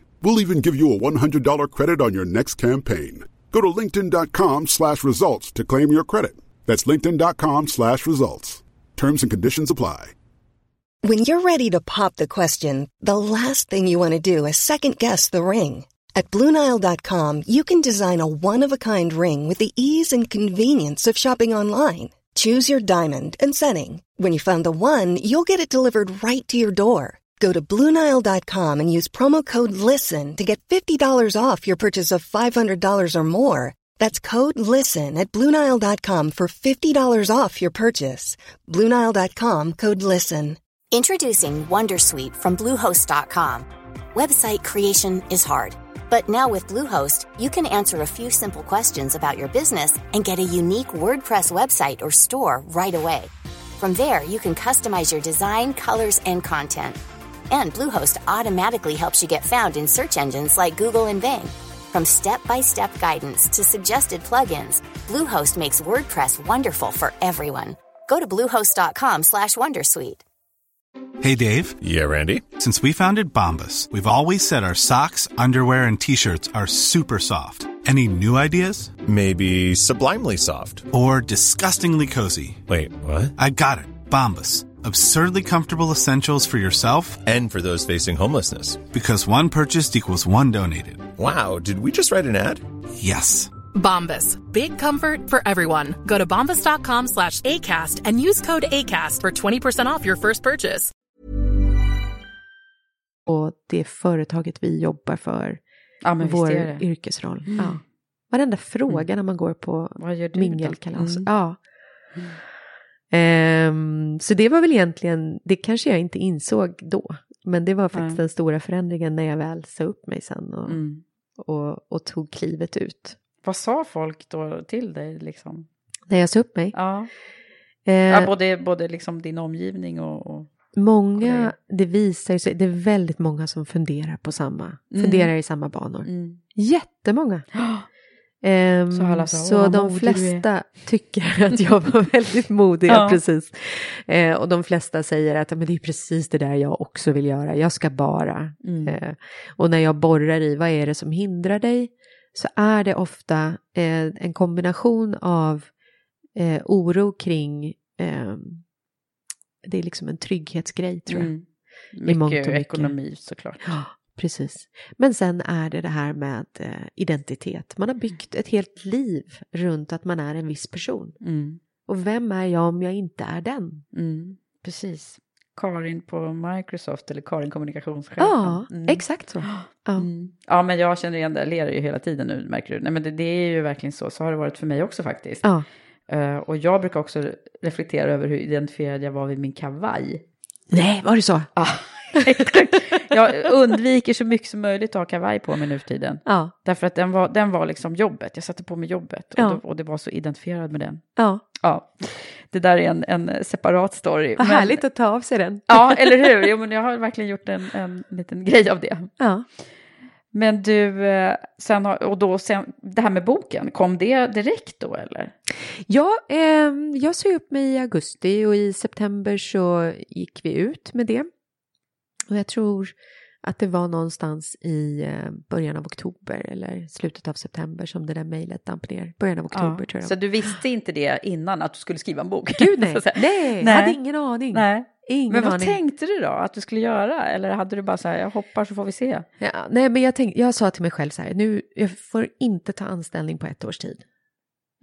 We'll even give you a $100 credit on your next campaign. Go to linkedin.com slash results to claim your credit. That's linkedin.com slash results. Terms and conditions apply. When you're ready to pop the question, the last thing you want to do is second guess the ring. At Bluenile.com, you can design a one of a kind ring with the ease and convenience of shopping online. Choose your diamond and setting. When you find the one, you'll get it delivered right to your door. Go to Bluenile.com and use promo code LISTEN to get $50 off your purchase of $500 or more. That's code LISTEN at Bluenile.com for $50 off your purchase. Bluenile.com code LISTEN. Introducing Wondersuite from Bluehost.com. Website creation is hard, but now with Bluehost, you can answer a few simple questions about your business and get a unique WordPress website or store right away. From there, you can customize your design, colors, and content. And Bluehost automatically helps you get found in search engines like Google and Bing. From step-by-step guidance to suggested plugins, Bluehost makes WordPress wonderful for everyone. Go to bluehost.com slash wondersuite. Hey Dave, Yeah, Randy. since we founded Bombus, we've always said our socks, underwear, and t-shirts are super soft. Any new ideas? Maybe sublimely soft. Or disgustingly cozy? Wait, what? I got it. Bombus. Absurdly comfortable essentials for yourself And for those facing homelessness. because one purchased equals one donated. Wow, did we just write an ad? Yes. Bombas. Big comfort for everyone. Go to bombas.com slash ACAST and use code ACAST for 20% off your first purchase. och det företaget vi jobbar för, Ja, men vår det. yrkesroll. Mm. Ja. Varenda fråga när man går på Vad mingelkalas. Mm. Ja. Ehm, så det var väl egentligen, det kanske jag inte insåg då, men det var faktiskt Nej. den stora förändringen när jag väl sa upp mig sen och, Mm. och, och tog klivet ut. Vad sa folk då till dig liksom? När jag sa upp mig. Ja, Eh, ja både, både liksom din omgivning och... och... många, det visar sig, det är väldigt många som funderar på samma, Mm. funderar i samma banor. Mm. Jättemånga. Ehm, Så alla sa, "Åh, så vad de flesta tycker att jag var väldigt modig, ja. Precis. Eh, och de flesta säger att men det är precis det där jag också vill göra, jag ska bara. Mm. Eh, och när jag borrar i vad är det som hindrar dig så är det ofta eh, en kombination av eh, oro kring, eh, det är liksom en trygghetsgrej tror jag. Mm. Mycket. ekonomi såklart. Precis. Men sen är det det här med eh, identitet. Man har byggt ett helt liv runt att man är en viss person. Mm. Och vem är jag om jag inte är den? Mm. Precis. Karin på Microsoft eller Karin kommunikationschef. Ja, Mm. exakt så. Ja. Mm. Ja, men jag känner igen det. Jag ler ju hela tiden nu, märker du. Nej, men det, det är ju verkligen så. Så har det varit för mig också faktiskt. Ja. Eh, och jag brukar också reflektera över hur identifierad jag var vid min kavaj. Nej, var det så? Ja, jag undviker så mycket som möjligt att ha kavaj på mig nu för tiden. Ja, Därför att den var, den var liksom jobbet. Jag satte på mig jobbet och, Ja. då, och det var så identifierad med den. ja. Ja, det där är en, en separat story. Vad Men- härligt att ta av sig den. Ja, eller hur? Jo, men jag har verkligen gjort en, en liten grej av det. Ja. Men du, eh, sen och då sen, det här med boken, kom det direkt då eller? Ja, ehm, jag sa upp mig i augusti och i september så gick vi ut med det. Och jag tror att det var någonstans i eh, början av oktober eller slutet av september som det där mejlet damp ner. Början av oktober tror jag. Så du visste inte det innan att du skulle skriva en bok? Gud nej, nej, Nej. hade ingen aning. Nej. Ingen Men vad aning. tänkte du då att du skulle göra? Eller hade du bara så här, jag hoppar så får vi se? Ja, nej, men jag, tänkte, jag sa till mig själv så här, nu, jag får inte ta anställning på ett års tid.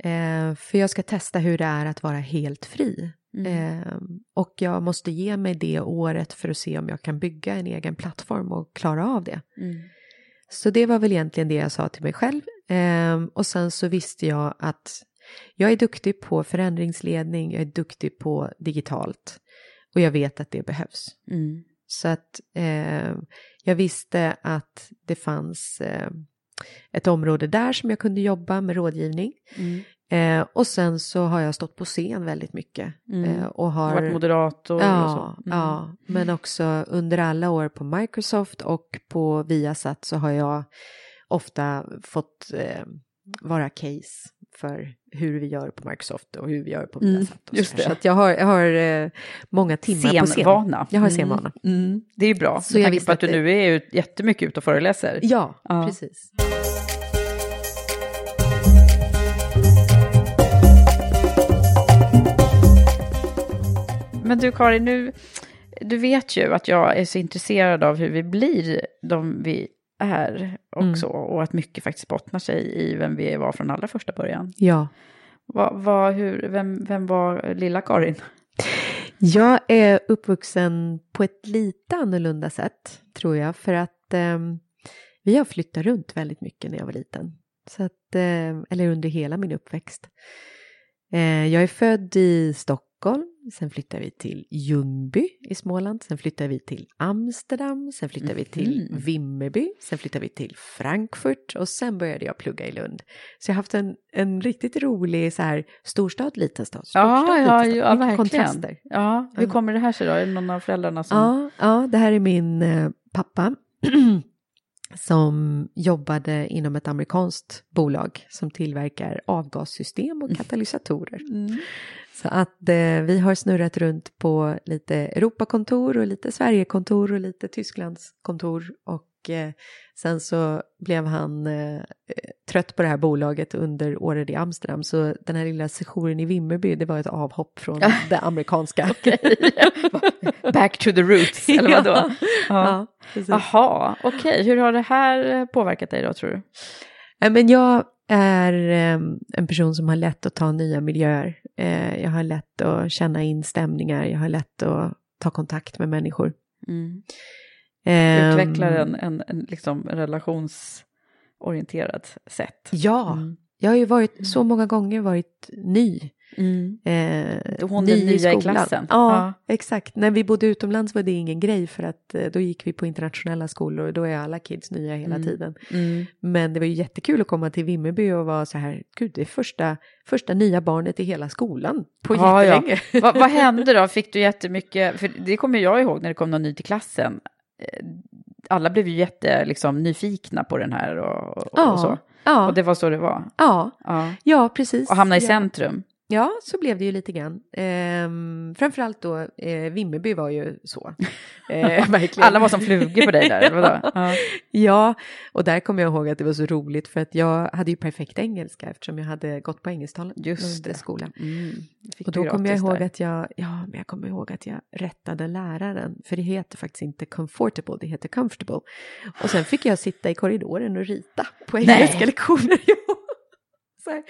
Eh, för jag ska testa hur det är att vara helt fri. Mm. Eh, och jag måste ge mig det året för att se om jag kan bygga en egen plattform och klara av det. Mm. Så det var väl egentligen det jag sa till mig själv. Eh, och sen så visste jag att jag är duktig på förändringsledning, jag är duktig på digitalt. Och jag vet att det behövs. Mm. Så att eh, jag visste att det fanns eh, ett område där som jag kunde jobba med rådgivning. Mm. Eh, och sen så har jag stått på scen väldigt mycket. Mm. Eh, och har... Varit moderator och ja, så. Mm. ja, men också under alla år på Microsoft och på Viasat så har jag ofta fått eh, vara case för hur vi gör på Microsoft och hur vi gör på Mm, Viasat. och just så, att jag har, jag har eh, många timmar på scen. Jag har Mm. scenvana. Mm. Det är ju bra, Så med tanke på att du att det- nu är jättemycket ute och föreläser. Ja, Ja. precis. Men du Karin, nu, du vet ju att jag är så intresserad av hur vi blir de vi är också. Och att mycket faktiskt bottnar sig i vem vi var från allra första början. Ja. Vad, vad, hur, vem, vem var lilla Karin? Jag är uppvuxen på ett lite annorlunda sätt, tror jag, för att ehm, vi har flyttat runt väldigt mycket när jag var liten. Så att, eh, eller under hela min uppväxt. Eh, jag är född i Stockholm, sen flyttade vi till Ljungby i Småland, sen flyttade vi till Amsterdam, sen flyttade vi till Mhm. Vimmerby, sen flyttade vi till Frankfurt och sen började jag plugga i Lund. Så jag har haft en, en riktigt rolig så här, storstad, liten stad, storstad, Ja, ja, liten stad. ja, verkligen. kontraster. Ja, hur Mm. kommer det här sig då? Är det någon av föräldrarna som... Ja, ja, det här är min eh, pappa som jobbade inom ett amerikanskt bolag som tillverkar avgassystem och katalysatorer. Mm. Så att eh, vi har snurrat runt på lite Europakontor och lite Sverigekontor och lite Tysklandskontor och eh, sen så blev han eh, trött på det här bolaget under året i Amsterdam så den här lilla sessionen i Vimmerby det var ett avhopp från det amerikanska. Back to the roots, eller vadå? Ja, Ja. ja. Jaha, okej. Hur har det här eh, påverkat dig då, tror du? Men jag är eh, en person som har lätt att ta nya miljöer. Eh, jag har lätt att känna in stämningar, jag har lätt att ta kontakt med människor. Mm. Ehm, Utvecklar en, en, en liksom relationsorienterad sätt. Ja, Mm. jag har ju varit så många gånger varit ny. Mm. Eh, Hon den nya i klassen. Ja, exakt. När vi bodde utomlands var det ingen grej för att eh, då gick vi på internationella skolor och då är alla kids nya hela Mm. tiden. Mm. Men det var ju jättekul att komma till Vimmerby och vara så här, gud det är första, första nya barnet i hela skolan på Ja, ja. jättelänge. vad, vad hände då? Fick du jättemycket, för det kommer jag ihåg när det kom någon ny till klassen. Eh, Alla blev ju jätte, liksom, nyfikna på den här och, och, Ja, och så. Ja, Och det var så det var. ja, Ja. ja, precis. Och hamna i ja. centrum. Ja, så blev det ju lite grann. Ehm, framförallt då, eh, Vimmerby var ju så. Eh, verkligen. Alla var som flugor på dig där. Ja. Ja, och där kommer jag ihåg att det var så roligt för att jag hade ju perfekt engelska eftersom jag hade gått på engelsktalande skola. Mm. Och då kommer jag gratis ihåg där. att jag, ja, men jag kommer ihåg att jag rättade läraren, för det heter faktiskt inte comfortable, det heter comfortable. Och sen fick jag sitta i korridoren och rita på engelska lektioner. Jo. Så här,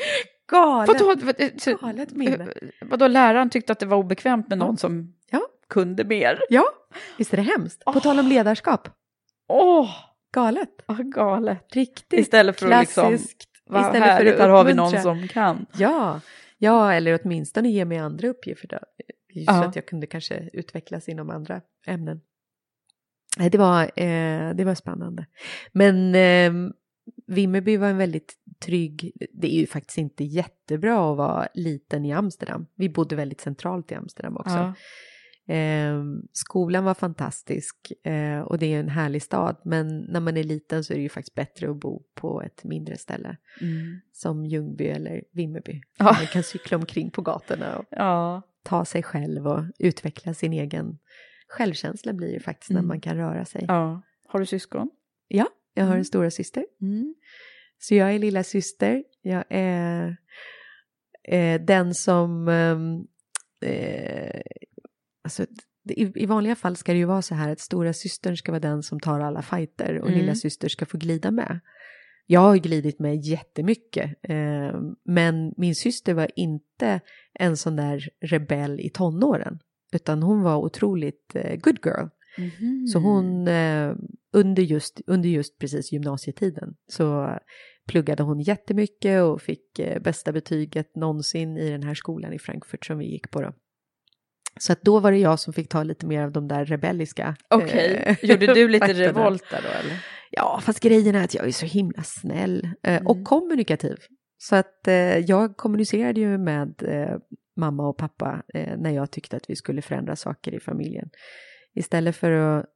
galet, Vadå, vad- så- galet minne. vadå, läraren tyckte att det var obekvämt med någon som Ja. kunde mer? Ja, visst är det hemskt? På Åh. tal om ledarskap, Åh, galet. vad galet. Riktigt Istället för att liksom, klassiskt. vad istället för härligt, att här har vi någon uppmuntra. som kan. Ja, ja, eller åtminstone ge mig andra uppgifter så Ja. att jag kunde kanske utvecklas inom andra ämnen. Det var, eh, det var spännande. Men eh, Vimmerby var en väldigt trygg, det är ju faktiskt inte jättebra att vara liten i Amsterdam. Vi bodde väldigt centralt i Amsterdam också. Ja. Eh, skolan var fantastisk eh, och det är en härlig stad. Men när man är liten så är det ju faktiskt bättre att bo på ett mindre ställe. Mm. Som Ljungby eller Vimmerby. Ja. Man kan cykla omkring på gatorna och Ja. ta sig själv och utveckla sin egen självkänsla blir ju faktiskt när Mm. man kan röra sig. ja. Har du syskon? Ja, jag har Mm. en stora syster. Mm. Så jag är lilla syster. Jag är eh, den som... ehm, Eh, alltså, i, I vanliga fall ska det ju vara så här att stora systern ska vara den som tar alla fighter och Mm. lilla syster ska få glida med. Jag har glidit med jättemycket, eh, men min syster var inte en sån där rebell i tonåren, utan hon var otroligt eh, good girl. Mhm. Så hon, eh, under, just, under just precis gymnasietiden, så pluggade hon jättemycket och fick eh, bästa betyget någonsin i den här skolan i Frankfurt som vi gick på då. Så att då var det jag som fick ta lite mer av de där rebelliska. Okej, eh, gjorde du lite revolt där då eller? Ja, fast grejen är att jag är så himla snäll eh, Mm. och kommunikativ. Så att eh, jag kommunicerade ju med eh, mamma och pappa eh, när jag tyckte att vi skulle förändra saker i familjen. Istället för att,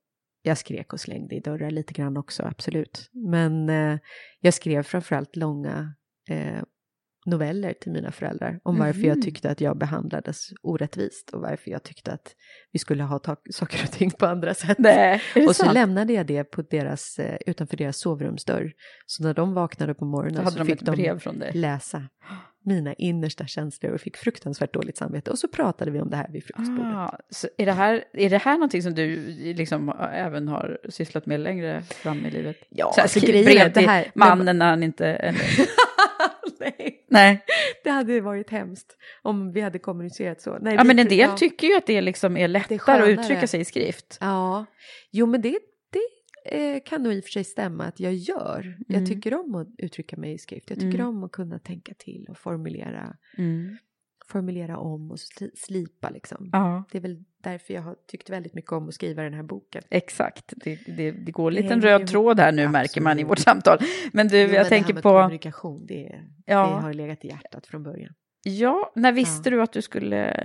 jag skrek och slängde i dörrar lite grann också, absolut. Men eh, jag skrev framförallt långa eh, noveller till mina föräldrar om varför Mhm. jag tyckte att jag behandlades orättvist och varför jag tyckte att vi skulle ha ta- saker och ting på andra sätt. Nej, Och så sant? lämnade jag det på deras, eh, utanför deras sovrumsdörr. Så när de vaknade på morgonen hade så de fick de läsa mina innersta känslor och fick fruktansvärt dåligt samvete. Och så pratade vi om det här vid frukostbordet. Ah, så är, det här, är det här någonting som du liksom även har sysslat med längre fram i livet? Ja, Så alltså grejen är det här- mannen när han inte... Nej, nej. det hade varit hemskt om vi hade kommunicerat så. Nej, Ja, men en del ja. tycker ju att det liksom är lättare skönare. att uttrycka sig i skrift. Ja, jo men det, det eh, kan nog i och för sig stämma att jag gör. Mm. Jag tycker om att uttrycka mig i skrift. Jag tycker Mm. om att kunna tänka till och formulera, Mm. Formulera om och sli, slipa liksom. Ja, Det är väl därför jag har tyckt väldigt mycket om att skriva den här boken. exakt. Det, det, det går en liten röd ihop. tråd här nu märker man i Absolut. vårt samtal. Men du, Jo, men jag det tänker på... kommunikation, det, Ja. det har legat i hjärtat från början. Ja, när visste du att du skulle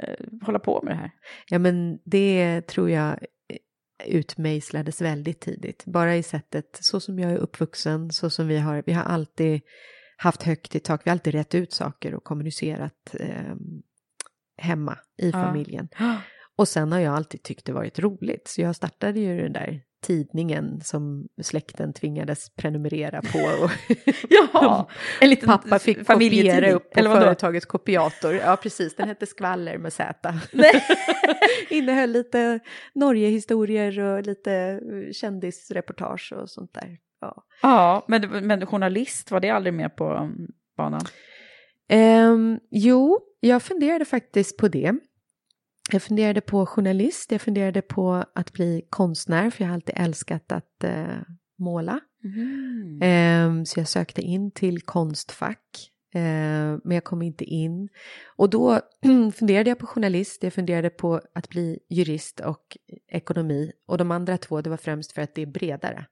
hålla på med det här? Ja, men det tror jag eh, utmejslades väldigt tidigt. Bara i sättet, så som jag är uppvuxen, så som vi har, vi har alltid haft högt i tak, vi har alltid rätt ut saker och kommunicerat eh, hemma i familjen. Och sen har jag alltid tyckt det varit roligt, så jag startade ju den där tidningen som släkten tvingades prenumerera på. Och Ja, en liten Pappa fick kopiera upp på eller vadå? företagets kopiator. Ja, precis. Den hette Skvaller med Z. Innehöll lite Norgehistorier och lite eh, kändisreportage och sånt där. Ja. Ja, men, men journalist, var det aldrig med på um, banan? Ehm, jo, jag funderade faktiskt på det. Jag funderade på journalist, jag funderade på att bli konstnär, för jag har alltid älskat att eh, måla. Mm. Ehm, så jag sökte in till Konstfack, ehm, men jag kom inte in. Och då funderade jag på journalist, jag funderade på att bli jurist och ekonomi. Och de andra två, det var främst för att det är bredare.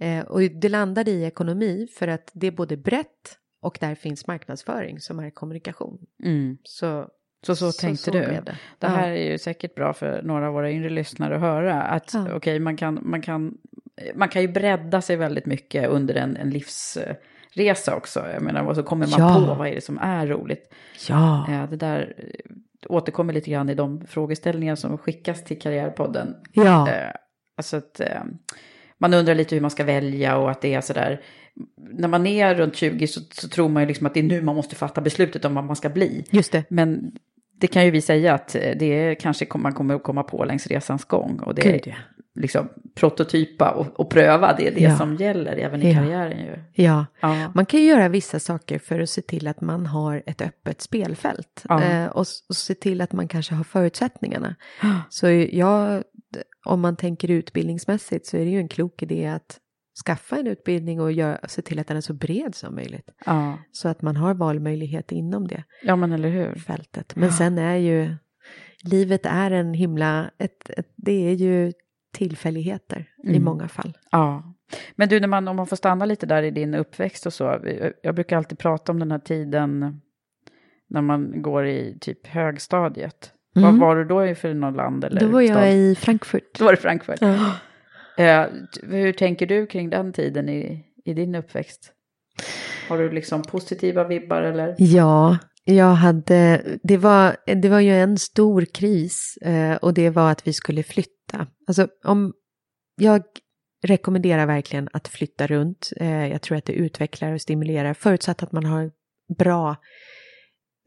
Ehm, och det landade i ekonomi för att det är både brett och där finns marknadsföring som är kommunikation. Mm. Så Så så, tänkte så du. det. Det här är ju säkert bra för några av våra yngre lyssnare att höra. Att Ja. okej, man, kan, man, kan, man kan ju bredda sig väldigt mycket under en, en livsresa också. Jag menar, och så kommer man Ja. på vad är det som är roligt. Ja, Eh, Det där eh, återkommer lite grann i de frågeställningar som skickas till Karriärpodden. ja, Eh, Alltså att eh, man undrar lite hur man ska välja och att det är sådär. När man är runt 20 så, så tror man ju liksom att det är nu man måste fatta beslutet om vad man ska bli. just det. Men det kan ju vi säga att det är kanske man kommer att komma på längs resans gång. Och det Gud, ja. liksom prototypa och, och pröva, det är det Ja. som gäller även i Ja. karriären ju. Ja, Ja. man kan ju göra vissa saker för att se till att man har ett öppet spelfält. Eh, och, och se till att man kanske har förutsättningarna. Så jag, om man tänker utbildningsmässigt så är det ju en klok idé att skaffa en utbildning och göra, se till att den är så bred som möjligt. Ja. Så att man har valmöjlighet inom det ja, men eller hur. fältet. Men sen är ju, livet är en himla, ett, ett, det är ju tillfälligheter i Mm. många fall. Ja. Men du, när man, om man får stanna lite där i din uppväxt och så. Jag brukar alltid prata om den här tiden när man går i typ högstadiet. Mm. var du då i för något land? Eller Då var stad? jag i Frankfurt. Då var det Frankfurt. Ja. Eh, hur tänker du kring den tiden i, i din uppväxt? Har du liksom positiva vibbar eller? Ja, jag hade, det var, det var ju en stor kris eh, och det var att vi skulle flytta. Alltså om, jag rekommenderar verkligen att flytta runt. Eh, jag tror att det utvecklar och stimulerar förutsatt att man har bra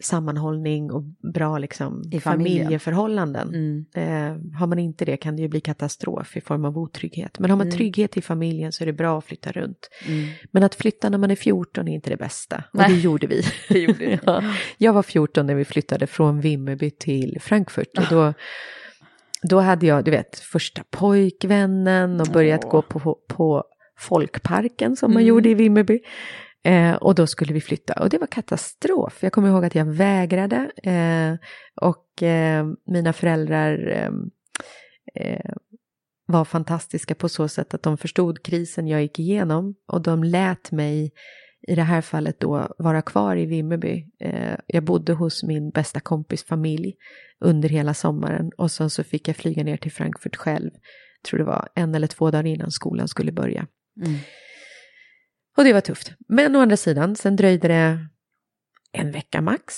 sammanhållning och bra liksom, familjeförhållanden. Mm. Eh, har man inte det kan det ju bli katastrof i form av otrygghet. Men har man Mm. trygghet i familjen så är det bra att flytta runt. Mm. Men att flytta när man är 14 är inte det bästa. Och Nej. det gjorde vi. Det gjorde ni. ja. Jag var 14 när vi flyttade från Vimmerby till Frankfurt. Och då, då hade jag, du vet, första pojkvännen och börjat Åh. gå på, på folkparken som man Mm. gjorde i Vimmerby. Eh, och då skulle vi flytta och det var katastrof. Jag kommer ihåg att jag vägrade eh, och eh, mina föräldrar eh, eh, var fantastiska på så sätt att de förstod krisen jag gick igenom och de lät mig i det här fallet då vara kvar i Vimmerby. Eh, jag bodde hos min bästa kompis familj under hela sommaren och sen så fick jag flyga ner till Frankfurt själv. tror det var en eller två dagar innan skolan skulle börja. Mm. Och det var tufft. Men å andra sidan, sen dröjde det en vecka max.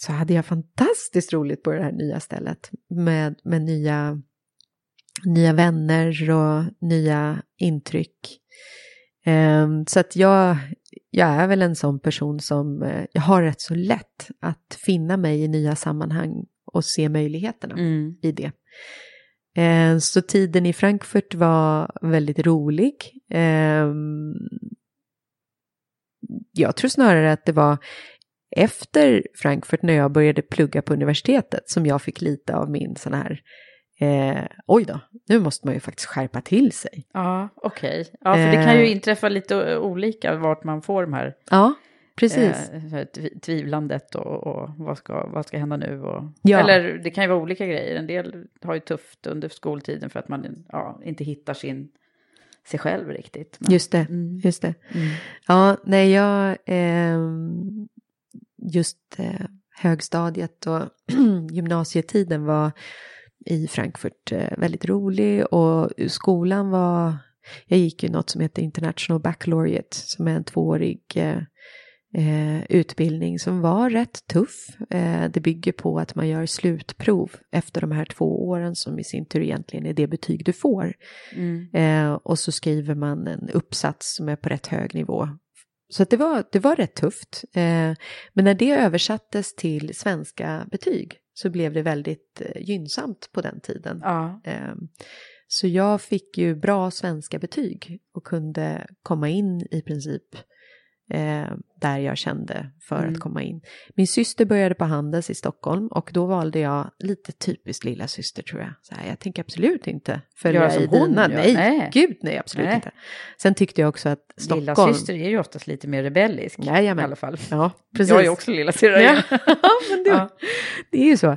Så hade jag fantastiskt roligt på det här nya stället. Med, med nya, nya vänner och nya intryck. Ehm, så att jag, jag är väl en sån person som eh, jag har rätt så lätt att finna mig i nya sammanhang och se möjligheterna Mm. i det. Eh, Så tiden i Frankfurt var väldigt rolig. Jag tror snarare att det var efter Frankfurt när jag började plugga på universitetet som jag fick lite av min sån här eh, oj då, nu måste man ju faktiskt skärpa till sig. Ja, okej. Ja, för det kan ju Eh. inträffa lite olika vart man får de här Ja, precis. eh, tvivlandet och, och vad, ska, vad ska hända nu. Och, Ja. Eller det kan ju vara olika grejer. En del har ju tufft under skoltiden för att man ja, inte hittar sin, sig själv riktigt. Men, Just det, Mm. just det. Mm. Ja, nej, jag... ehm, just eh, högstadiet och gymnasietiden var i Frankfurt eh, väldigt rolig och skolan var... Jag gick ju något som heter International Baccalaureate som är en tvåårig eh, utbildning som var rätt tuff. Eh, det bygger på att man gör slutprov efter de här två åren som i sin tur egentligen är det betyg du får. Mm. Eh, och så skriver man en uppsats som är på rätt hög nivå. Så det, var, det var rätt tufft. Men när det översattes till svenska betyg så blev det väldigt gynnsamt på den tiden. Ja. Så jag fick ju bra svenska betyg och kunde komma in i princip eh, där jag kände för Mm. att komma in. Min syster började på Handels i Stockholm och då valde jag lite typiskt lilla syster tror jag. Så här, jag tänker absolut inte följa Göra som i hon dina. gör. Nej, Nej. gud nej, absolut Nej. inte. Sen tyckte jag också att Stockholm... Lilla syster är ju oftast lite mer rebellisk Jajamän. i alla fall. Ja, precis. Jag är också lilla syrra. Ja, men det, Ja. det är ju så.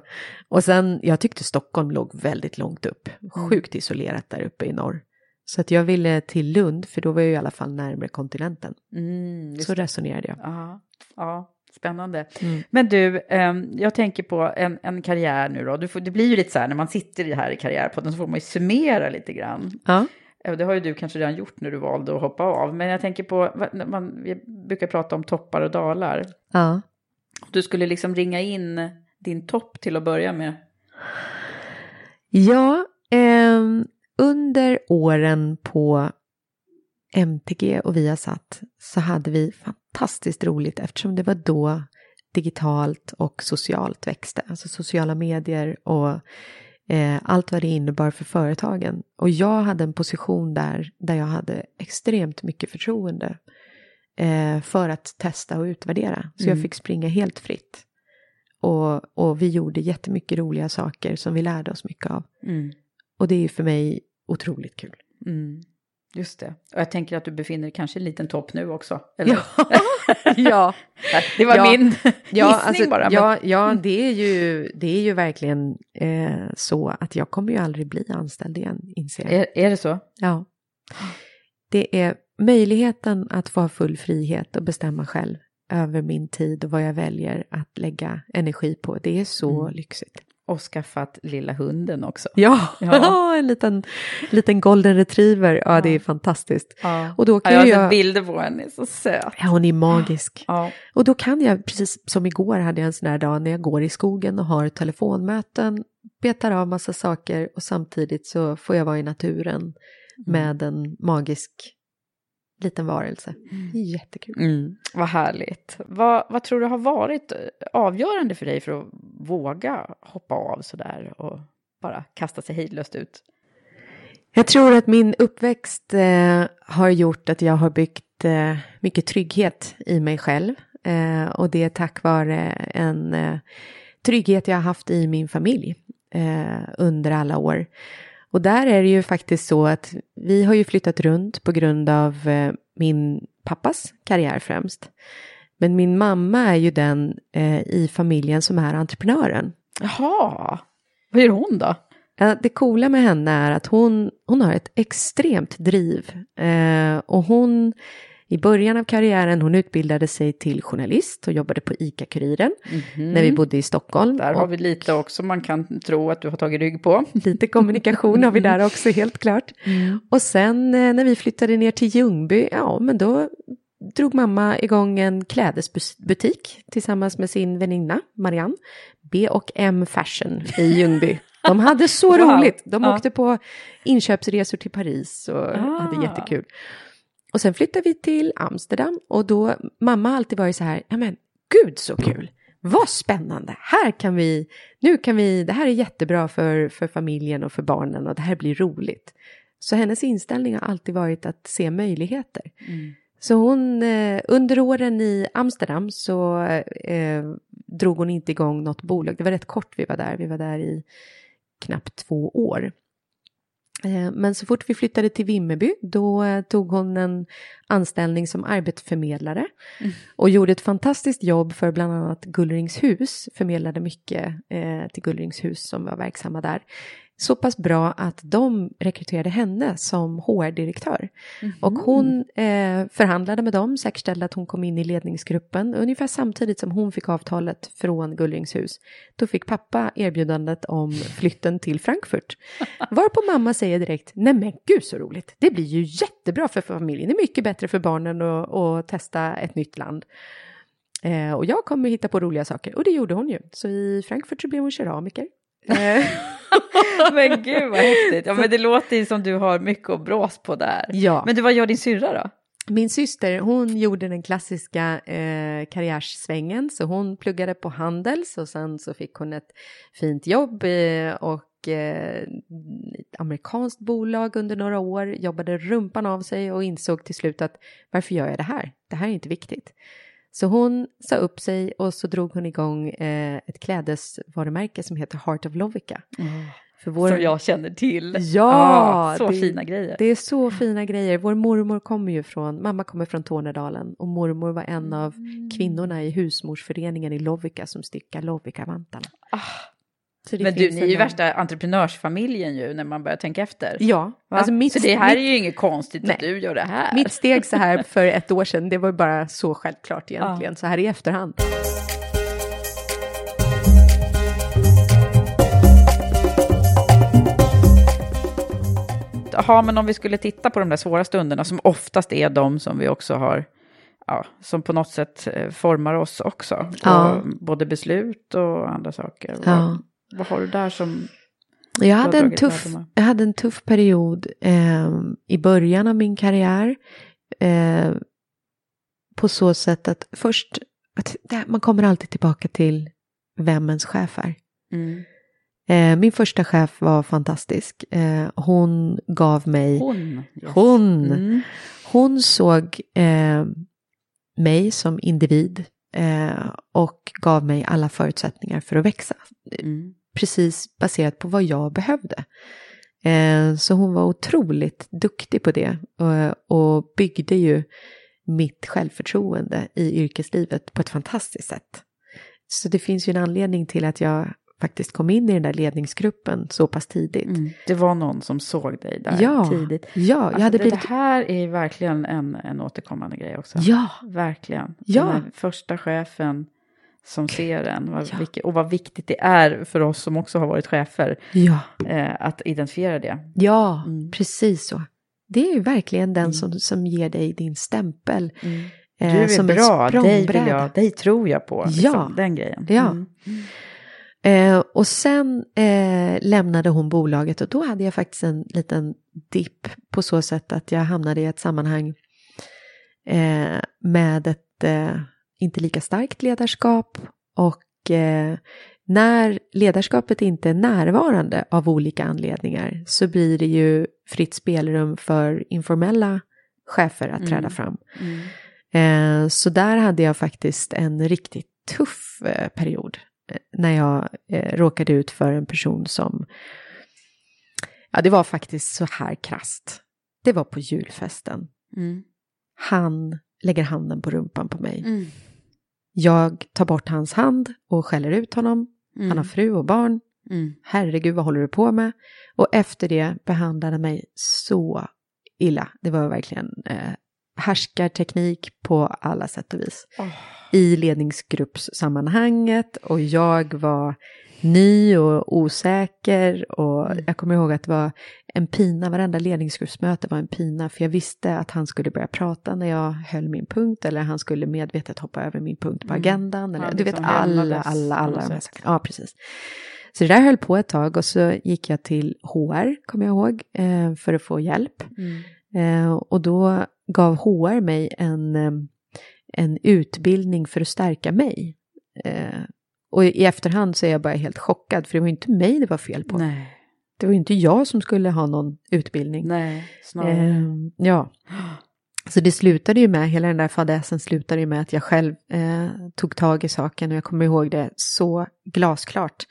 Och sen, jag tyckte Stockholm låg väldigt långt upp. Mm. Sjukt isolerat där uppe i norr. Så att jag ville till Lund, för då var jag i alla fall närmare kontinenten. Mm, Så resonerade jag. Ja, ja spännande. Mm. Men du, ehm, jag tänker på en, en karriär nu då. Du får, det blir ju lite så här när man sitter i här i karriärpodden så får man ju summera lite grann. Ja. Eh, Det har ju du kanske redan gjort när du valde att hoppa av. Men jag tänker på, man, vi brukar prata om toppar och dalar. ja. Du skulle liksom ringa in din topp till att börja med. Ja, ehm, under åren på MTG och Viasat så hade vi fantastiskt roligt eftersom det var då digitalt och socialt växte. Alltså sociala medier och eh, allt vad det innebar för företagen. Och jag hade en position där, där jag hade extremt mycket förtroende eh, för att testa och utvärdera. Så jag Mm. fick springa helt fritt. Och, och vi gjorde jättemycket roliga saker som vi lärde oss mycket av. Mm. Och det är för mig otroligt kul. Mm. Just det. Och jag tänker att du befinner dig kanske i en liten topp nu också. Eller? Ja, ja. Det var Ja. min gissning Ja, alltså, bara. men- ja, ja det, är ju, det är ju verkligen eh, så att jag kommer ju aldrig bli anställd igen, inser jag. Är, är det så? Ja. Det är möjligheten att få ha full frihet och bestämma själv över min tid och vad jag väljer att lägga energi på. Det är så Mm. lyxigt. Och skaffat lilla hunden också. Ja, Ja. en liten, liten golden retriever. Ja, det är fantastiskt. Ja. Och då Ja, kan jag har jag... sett bilder på henne, är så söt. Ja, hon är magisk. Ja. Och då kan jag, precis som igår hade jag en sån här dag när jag går i skogen och har telefonmöten, betar av massa saker och samtidigt så får jag vara i naturen med en magisk liten varelse. Det är jättekul. Mm, vad härligt. Vad, vad tror du har varit eh, avgörande för dig för att våga hoppa av sådär och bara kasta sig hejdlöst ut? Jag tror att min uppväxt eh, har gjort att jag har byggt eh, mycket trygghet i mig själv. Eh, och det är tack vare en eh, trygghet jag har haft i min familj eh, under alla år. Och där är det ju faktiskt så att vi har ju flyttat runt på grund av eh, min pappas karriär främst. Men min mamma är ju den eh, i familjen som är entreprenören. Jaha, vad gör hon då? Det coola med henne är att hon, hon har ett extremt driv. Eh, och hon, i början av karriären, hon utbildade sig till journalist och jobbade på ICA-Kuriren när vi bodde i Stockholm. Där har vi lite också man kan tro att du har tagit rygg på. Lite kommunikation har vi där också, helt klart. Och sen eh, när vi flyttade ner till Ljungby, ja men då drog mamma igång en klädesbutik tillsammans med sin väninna Marianne. B och M Fashion i Ljungby. De hade så Wow. roligt. De Ja. åkte på inköpsresor till Paris och Ah. hade jättekul. Och sen flyttade vi till Amsterdam och då, mamma har alltid varit så här, ja men gud så kul, vad spännande, här kan vi, nu kan vi, det här är jättebra för, för familjen och för barnen och det här blir roligt. Så hennes inställning har alltid varit att se möjligheter. Så hon, eh, under åren i Amsterdam så eh, drog hon inte igång något bolag. Det var rätt kort vi var där, vi var där i knappt två år. Eh, Men så fort vi flyttade till Vimmerby då eh, tog hon en anställning som arbetsförmedlare och gjorde ett fantastiskt jobb för bland annat Gullringshus, förmedlade mycket eh, till Gullringshus som var verksamma där. Så pass bra att de rekryterade henne som HR-direktör. Och hon eh, förhandlade med dem, säkerställde att hon kom in i ledningsgruppen. Ungefär samtidigt som hon fick avtalet från Gullringshus. Då fick pappa erbjudandet om flytten till Frankfurt. Varpå mamma säger direkt, nej men gud så roligt. Det blir ju jättebra för familjen. Det är mycket bättre för barnen att, att testa ett nytt land. Eh, och jag kommer hitta på roliga saker. Och det gjorde hon ju. Så i Frankfurt så blev hon keramiker. Eh, men gud vad häftigt. Ja, men det låter ju som du har mycket att brås på där. Ja. Men du, vad gör din syrra då? Min syster, hon gjorde den klassiska eh, karriärsvängen, så hon pluggade på Handels och sen så fick hon ett fint jobb eh, och eh, ett amerikanskt bolag under några år, jobbade rumpan av sig och insåg till slut att varför gör jag det här? Det här är inte viktigt. Så hon sa upp sig och så drog hon igång eh, ett klädesvarumärke som heter Heart of Lovica. För vår... Som jag känner till. Ja, Ah, så det- fina grejer. Det är så fina grejer. Vår mormor kommer ju från, mamma kommer från Tornedalen och mormor var en av kvinnorna i husmorsföreningen i Lovikka som stickar Lovikka-vantarna. Så det Men du, ni är ju lång- värsta entreprenörsfamiljen ju när man börjar tänka efter. Ja, alltså mitt, så det här mitt, är ju inget konstigt att Nej. du gör det här. mitt steg så här för ett år sedan, det var ju bara så självklart egentligen, så här i efterhand. Ja, men om vi skulle titta på de där svåra stunderna som oftast är de som vi också har, ja, som på något sätt eh, formar oss också. Ja. Både beslut och andra saker. Ja. Vad, har du där som... Jag hade, en tuff, jag hade en tuff period eh, i början av min karriär. Eh, på så sätt att först, att det, man kommer alltid tillbaka till vem ens chef är. Mm. Eh, min första chef var fantastisk. Eh, hon gav mig, Hon. Yes. Hon. Mm. hon såg eh, mig som individ eh, och gav mig alla förutsättningar för att växa. Mm. Precis baserat på vad jag behövde. Eh, så hon var otroligt duktig på det och, och byggde ju mitt självförtroende i yrkeslivet på ett fantastiskt sätt. Så det finns ju en anledning till att jag faktiskt kom in i den där ledningsgruppen så pass tidigt. Mm. Det var någon som såg dig där ja, tidigt. Ja, jag alltså hade det, blivit... det här är verkligen en, en återkommande grej också. Ja. Verkligen. Ja. Den här första chefen som ser en. Vad, ja. vilket, och vad viktigt det är för oss som också har varit chefer. Ja. Eh, att identifiera det. Ja, mm. precis så. Det är ju verkligen den Mm. som, som ger dig din stämpel. Du eh, är som bra, dig, vill jag, dig tror jag på. Liksom, Ja. Den grejen. Ja. Eh, och sen eh, lämnade hon bolaget och då hade jag faktiskt en liten dipp på så sätt att jag hamnade i ett sammanhang eh, med ett eh, inte lika starkt ledarskap och eh, när ledarskapet inte är närvarande av olika anledningar så blir det ju fritt spelrum för informella chefer att träda Mm. fram. Mm. Eh, så där hade jag faktiskt en riktigt tuff period när jag eh, råkade ut för en person som, ja det var faktiskt så här krast. Det var på julfesten. Mm. Han lägger handen på rumpan på mig. Mm. Jag tar bort hans hand och skäller ut honom. Mm. Han har fru och barn. Mm. Herregud, vad håller du på med? Och efter det behandlade han mig så illa. Det var verkligen eh, härskarteknik på alla sätt och vis. Åh. I ledningsgruppssammanhanget och jag var ny och osäker och Mm. jag kommer ihåg att det var en pina, varenda ledningsgruppsmöte var en pina för jag visste att han skulle börja prata när jag höll min punkt eller han skulle medvetet hoppa över min punkt på Mm. agendan. Eller, Ja, du vet liksom alla, alla, alla de här sakerna. Ja, precis. Så det där höll på ett tag och så gick jag till HR, kommer jag ihåg, eh, för att få hjälp. Mm. Eh, och då gav HR mig en, eh, en utbildning för att stärka mig. Eh, och i efterhand så är jag bara helt chockad, för det var ju inte mig det var fel på. Nej, Det var ju inte jag som skulle ha någon utbildning. nej, snarare. Eh, ja. Så det slutade ju med, hela den där fadäsen slutade ju med att jag själv eh, tog tag i saken och jag kommer ihåg det så glasklart.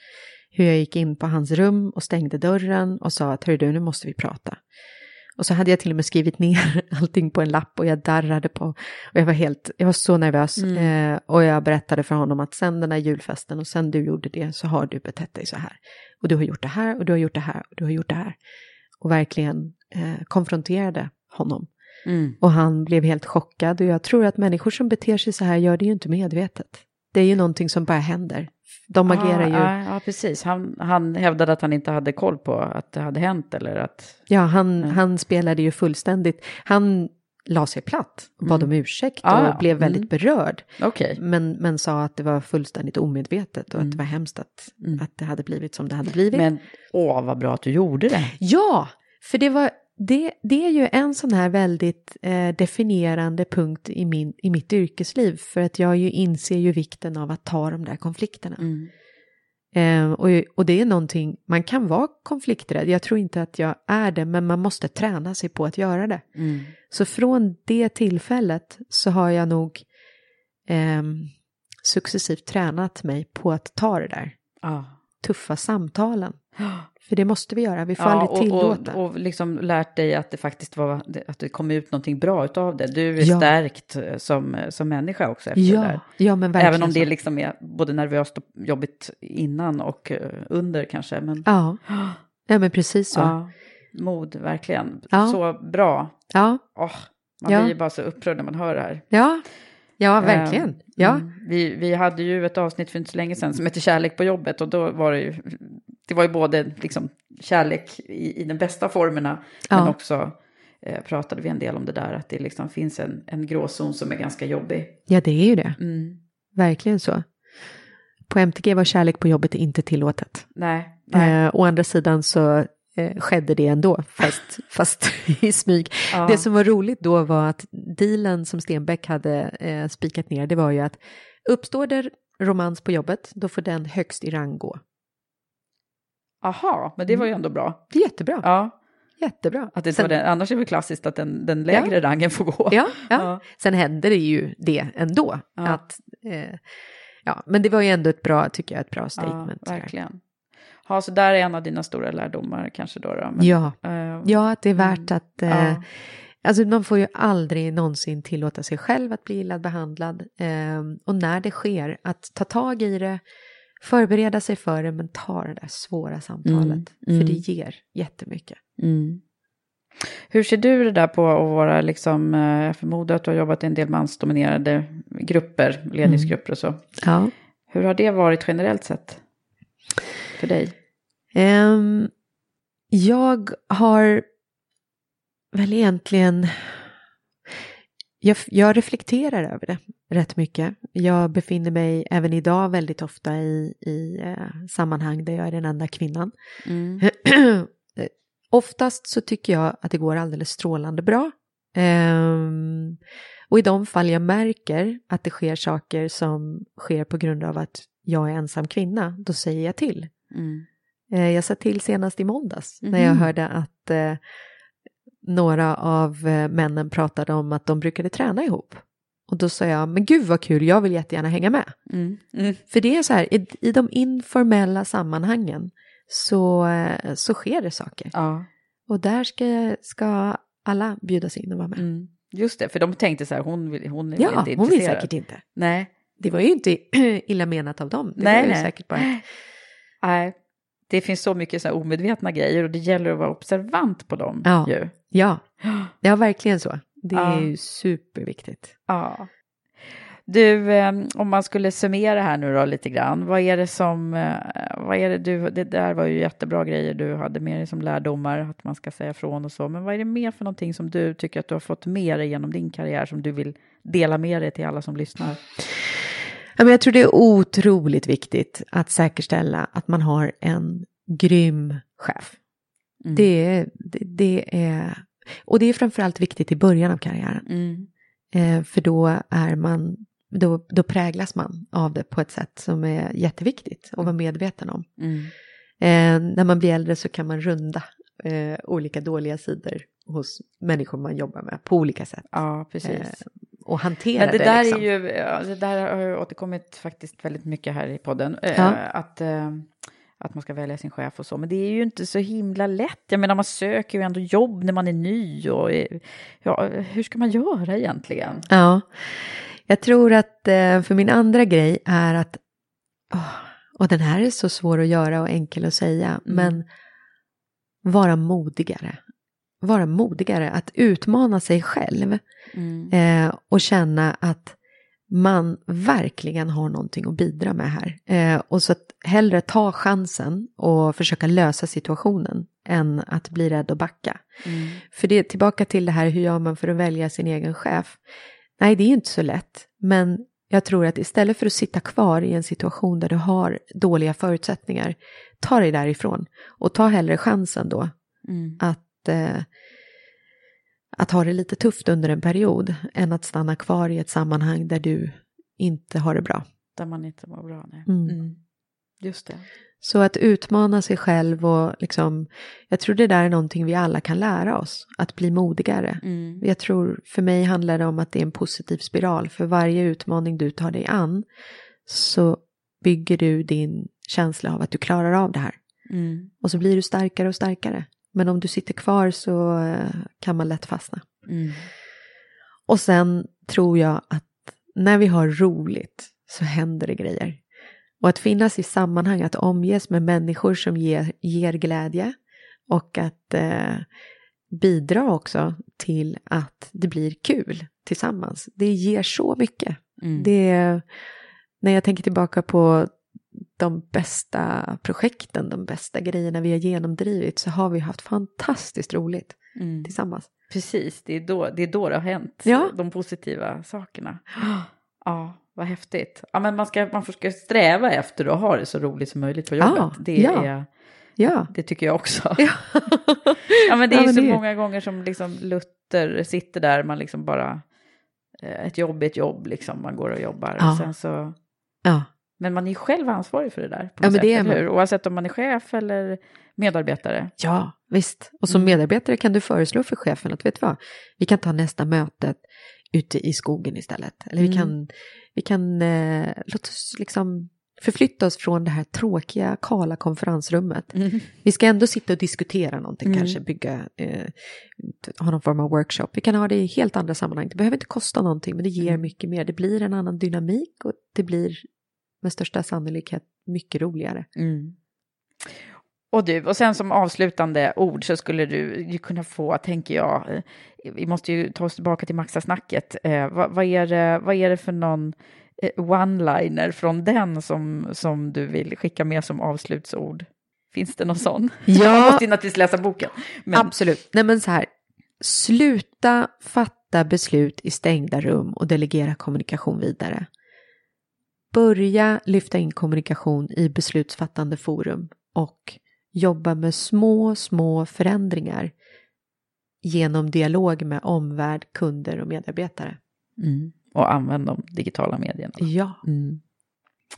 Hur jag gick in på hans rum och stängde dörren och sa att hörru du, nu måste vi prata. Och så hade jag till och med skrivit ner allting på en lapp och jag darrade på. Och jag var helt, jag var så nervös. Mm. Eh, och jag berättade för honom att sen den där julfesten och sen du gjorde det så har du betett dig så här. Och du har gjort det här och du har gjort det här och du har gjort det här. Och verkligen eh, konfronterade honom. Mm. Och han blev helt chockad och jag tror att människor som beter sig så här gör det ju inte medvetet. Det är ju någonting som bara händer. De agerar ju, Ja, ja, precis. Han, han hävdade att han inte hade koll på att det hade hänt eller att... ja han, Mm. han spelade ju fullständigt. Han la sig platt bad om ursäkt och Ah, blev väldigt Mm. berörd. Okej. Men, men sa att det var fullständigt omedvetet och att det var hemskt att, Mm. att det hade blivit som det hade blivit. Men åh, vad bra att du gjorde det. Ja, för det var det, det är ju en sån här väldigt eh, definierande punkt i, min, i mitt yrkesliv för att jag ju inser ju vikten av att ta de där konflikterna. Mm. Eh, och, och det är någonting, man kan vara konflikträdd, jag tror inte att jag är det, men man måste träna sig på att göra det. Mm. Så från det tillfället så har jag nog ehm, successivt tränat mig på att ta det där Ja. Tuffa samtalen. För det måste vi göra, vi får Ja, aldrig och, tillåta. och, och liksom lärt dig att det faktiskt var, att det kom ut någonting bra utav det. Du är Ja. stärkt eh, som, som människa också efter det ja, där. ja, men verkligen Även om det liksom är både nervöst och jobbigt innan och eh, under kanske. Men Ja, ja men precis så. Ja, mod, verkligen. Så bra. ja, Åh, man blir ju bara så upprörd när man hör det här. ja, verkligen. Eh, Ja, mm. Vi, vi hade ju ett avsnitt för inte så länge sedan som heter Kärlek på jobbet och då var det ju, det var ju både liksom kärlek i, i den bästa formerna men Ja. också eh, pratade vi en del om det där att det liksom finns en, en gråzon som är ganska jobbig. ja, det är ju det. Mm. Verkligen så. På MTG var kärlek på jobbet inte tillåtet. Nej, nej. Eh, å andra sidan så eh, skedde det ändå, fast, fast i smyg. Ja. Det som var roligt då var att dealen som Stenbeck hade eh, spikat ner, det var ju att uppstår det romans på jobbet, då får den högst i rang gå. Aha, men det var ju ändå bra. Det är jättebra. Ja, Jättebra. att det Sen- den, annars är det klassiskt att den, den lägre rangen får gå. Ja, ja. Ja. Sen hände det ju det ändå. Ja. Att, eh, ja, men det var ju ändå ett bra, tycker jag, ett bra statement. Ja, verkligen. Ja, så där är en av dina stora lärdomar kanske då. då men, Ja. eh, Ja, att det är värt att... Eh, Ja. Alltså man får ju aldrig någonsin tillåta sig själv att bli illa behandlad. Eh, och när det sker, att ta tag i det, förbereda sig för det, men ta det där svåra samtalet. Mm, mm. För det ger jättemycket. Mm. Hur ser du det där på att vara, liksom, eh, jag förmodar att du har jobbat i en del mansdominerade grupper, ledningsgrupper och så. Ja. Hur har det varit generellt sett för dig? Ehm, jag har väl egentligen... Jag, jag reflekterar över det rätt mycket. Jag befinner mig även idag väldigt ofta i, i eh, sammanhang där jag är den enda kvinnan. Mm. Oftast så tycker jag att det går alldeles strålande bra. Ehm, och i de fall jag märker att det sker saker som sker på grund av att jag är ensam kvinna, då säger jag till. Mm. Eh, Jag sa till senast i måndags när jag Mhm. hörde att eh, några av eh, männen pratade om att de brukade träna ihop. Och då sa jag, men gud vad kul, jag vill jättegärna hänga med. Mm. Mm. För det är så här, i, i de informella sammanhangen så, så sker det saker. Ja. Och där ska, ska alla bjudas in och vara med. Mm. Just det, för de tänkte så här, hon, vill, hon är Ja, inte hon vill intresserad. säkert inte. Nej. Det var ju inte illa menat av dem. Det Nej, var ju nej. säkert bara... Nej. Det finns så mycket så här omedvetna grejer och det gäller att vara observant på dem. Ja. Ju. Ja, ja verkligen så. Det är Ja. ju superviktigt. Ja. Du, eh, om man skulle summera här nu då lite grann, vad är det som, eh, vad är det du, det där var ju jättebra grejer du hade med dig som lärdomar, att man ska säga från och så, men vad är det mer för någonting som du tycker att du har fått med dig genom din karriär som du vill dela med dig till alla som lyssnar? Ja, men jag tror det är otroligt viktigt att säkerställa att man har en grym chef. Mm. Det, det, det är, och det är framförallt viktigt i början av karriären. Mm. Eh, för då, är man, då, då präglas man av det på ett sätt som är jätteviktigt att vara medveten om. Mm. Eh, när man blir äldre så kan man runda eh, olika dåliga sidor hos människor man jobbar med på olika sätt. Ja, precis. Eh, och hantera Men det, det. där liksom. är ju, det där har ju återkommit faktiskt väldigt mycket här i podden. eh, Ja. Att, eh, att man ska välja sin chef och så. Men det är ju inte så himla lätt. Jag menar man söker ju ändå jobb när man är ny. Och, eh, ja, hur ska man göra egentligen? Ja, jag tror att för min andra grej är att, och den här är så svår att göra och enkel att säga, men vara modigare. Vara modigare, att utmana sig själv Mm. eh, och känna att man verkligen har någonting att bidra med här. Eh, och så att hellre ta chansen och försöka lösa situationen än att bli rädd och backa. Mm. För det är tillbaka till det här, hur gör man för att välja sin egen chef? Nej, det är inte så lätt, men jag tror att istället för att sitta kvar i en situation där du har dåliga förutsättningar, ta dig därifrån och ta hellre chansen då Mm. att, eh, att ha det lite tufft under en period än att stanna kvar i ett sammanhang där du inte har det bra. Där man inte mår bra. Nej. Mm. Mm. Just det. Så att utmana sig själv och liksom, jag tror det där är någonting vi alla kan lära oss, att bli modigare. Mm. Jag tror för mig handlar det om att det är en positiv spiral. För varje utmaning du tar dig an så bygger du din känsla av att du klarar av det här. Mm. Och så blir du starkare och starkare. Men om du sitter kvar så eh, kan man lätt fastna. Mm. Och sen tror jag att när vi har roligt så händer det grejer. Och att finnas i sammanhang, att omges med människor som ger, ger glädje och att eh, bidra också till att det blir kul tillsammans. Det ger så mycket. Mm. Det, när jag tänker tillbaka på de bästa projekten, de bästa grejerna vi har genomdrivit så har vi haft fantastiskt roligt Mm. tillsammans. Precis, det är, då, det är då det har hänt, Ja. de positiva sakerna. Ja, vad häftigt. Ja, men man, ska, man får ska sträva efter att ha det så roligt som möjligt på Ja, jobbet. det, ja. är, Ja. det tycker jag också. Ja, Ja, men det är Ja, så det många gånger som liksom Luther sitter där, man liksom bara... eh, Ett jobb är ett jobb, liksom. Man går och jobbar. Och sen så, ja. Men man är ju själv ansvarig för det där. Ja, men sätt, det är man. Oavsett om man är chef eller medarbetare. Ja, visst. Och som Mm. medarbetare kan du föreslå för chefen att vet du vad, vi kan ta nästa möte ute i skogen istället. Eller vi Mm. kan, vi kan eh, låt oss liksom Förflytta oss från det här tråkiga, kala konferensrummet. Mm. Vi ska ändå sitta och diskutera någonting, mm. kanske bygga, eh, ha någon form av workshop. Vi kan ha det i helt andra sammanhang. Det behöver inte kosta någonting, men det ger mm. mycket mer. Det blir en annan dynamik och det blir med största sannolikhet mycket roligare. Mm. Och du, och sen som avslutande ord så skulle du kunna få, tänker jag, eh, vi måste ju ta oss tillbaka till Maxa-snacket. Eh, vad, vad, är det, vad är det för någon eh, one-liner från den som, som du vill skicka med som avslutsord? Finns det någon sån? Ja. Man måste naturligtvis läsa boken. Men... Absolut. Nej men så här, sluta fatta beslut i stängda rum och delegera kommunikation vidare. Börja lyfta in kommunikation i beslutsfattande forum och jobba med små, små förändringar genom dialog med omvärld, kunder och medarbetare. Mm. Och använd de digitala medierna. Ja. Mm.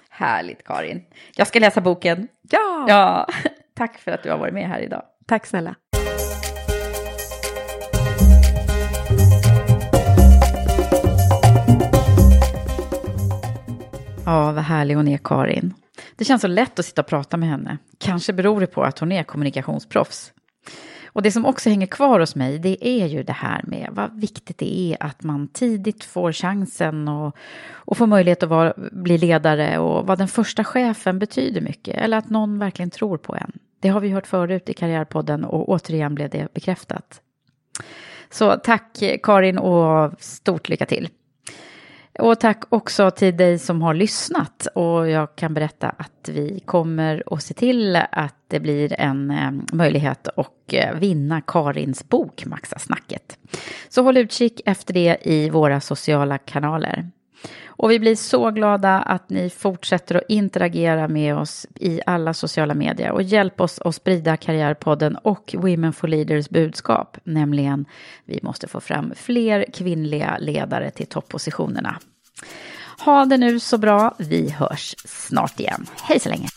Härligt Karin. Jag ska läsa boken. Ja! ja! Tack för att du har varit med här idag. Tack snälla. Ja, vad härlig hon är, Karin. Det känns så lätt att sitta och prata med henne. Kanske beror det på att hon är kommunikationsproffs. Och det som också hänger kvar hos mig, det är ju det här med vad viktigt det är att man tidigt får chansen och, och får möjlighet att vara, bli ledare och vad den första chefen betyder mycket. Eller att någon verkligen tror på en. Det har vi hört förut i Karriärpodden och återigen blev det bekräftat. Så tack Karin och stort lycka till. Och tack också till dig som har lyssnat. Och jag kan berätta att vi kommer att se till att det blir en eh, möjlighet att eh, vinna Karins bok Maxa snacket. Så håll utkik efter det i våra sociala kanaler. Och vi blir så glada att ni fortsätter att interagera med oss i alla sociala medier och hjälp oss att sprida Karriärpodden och Women for Leaders budskap, nämligen vi måste få fram fler kvinnliga ledare till toppositionerna. Ha det nu så bra, vi hörs snart igen. Hej så länge!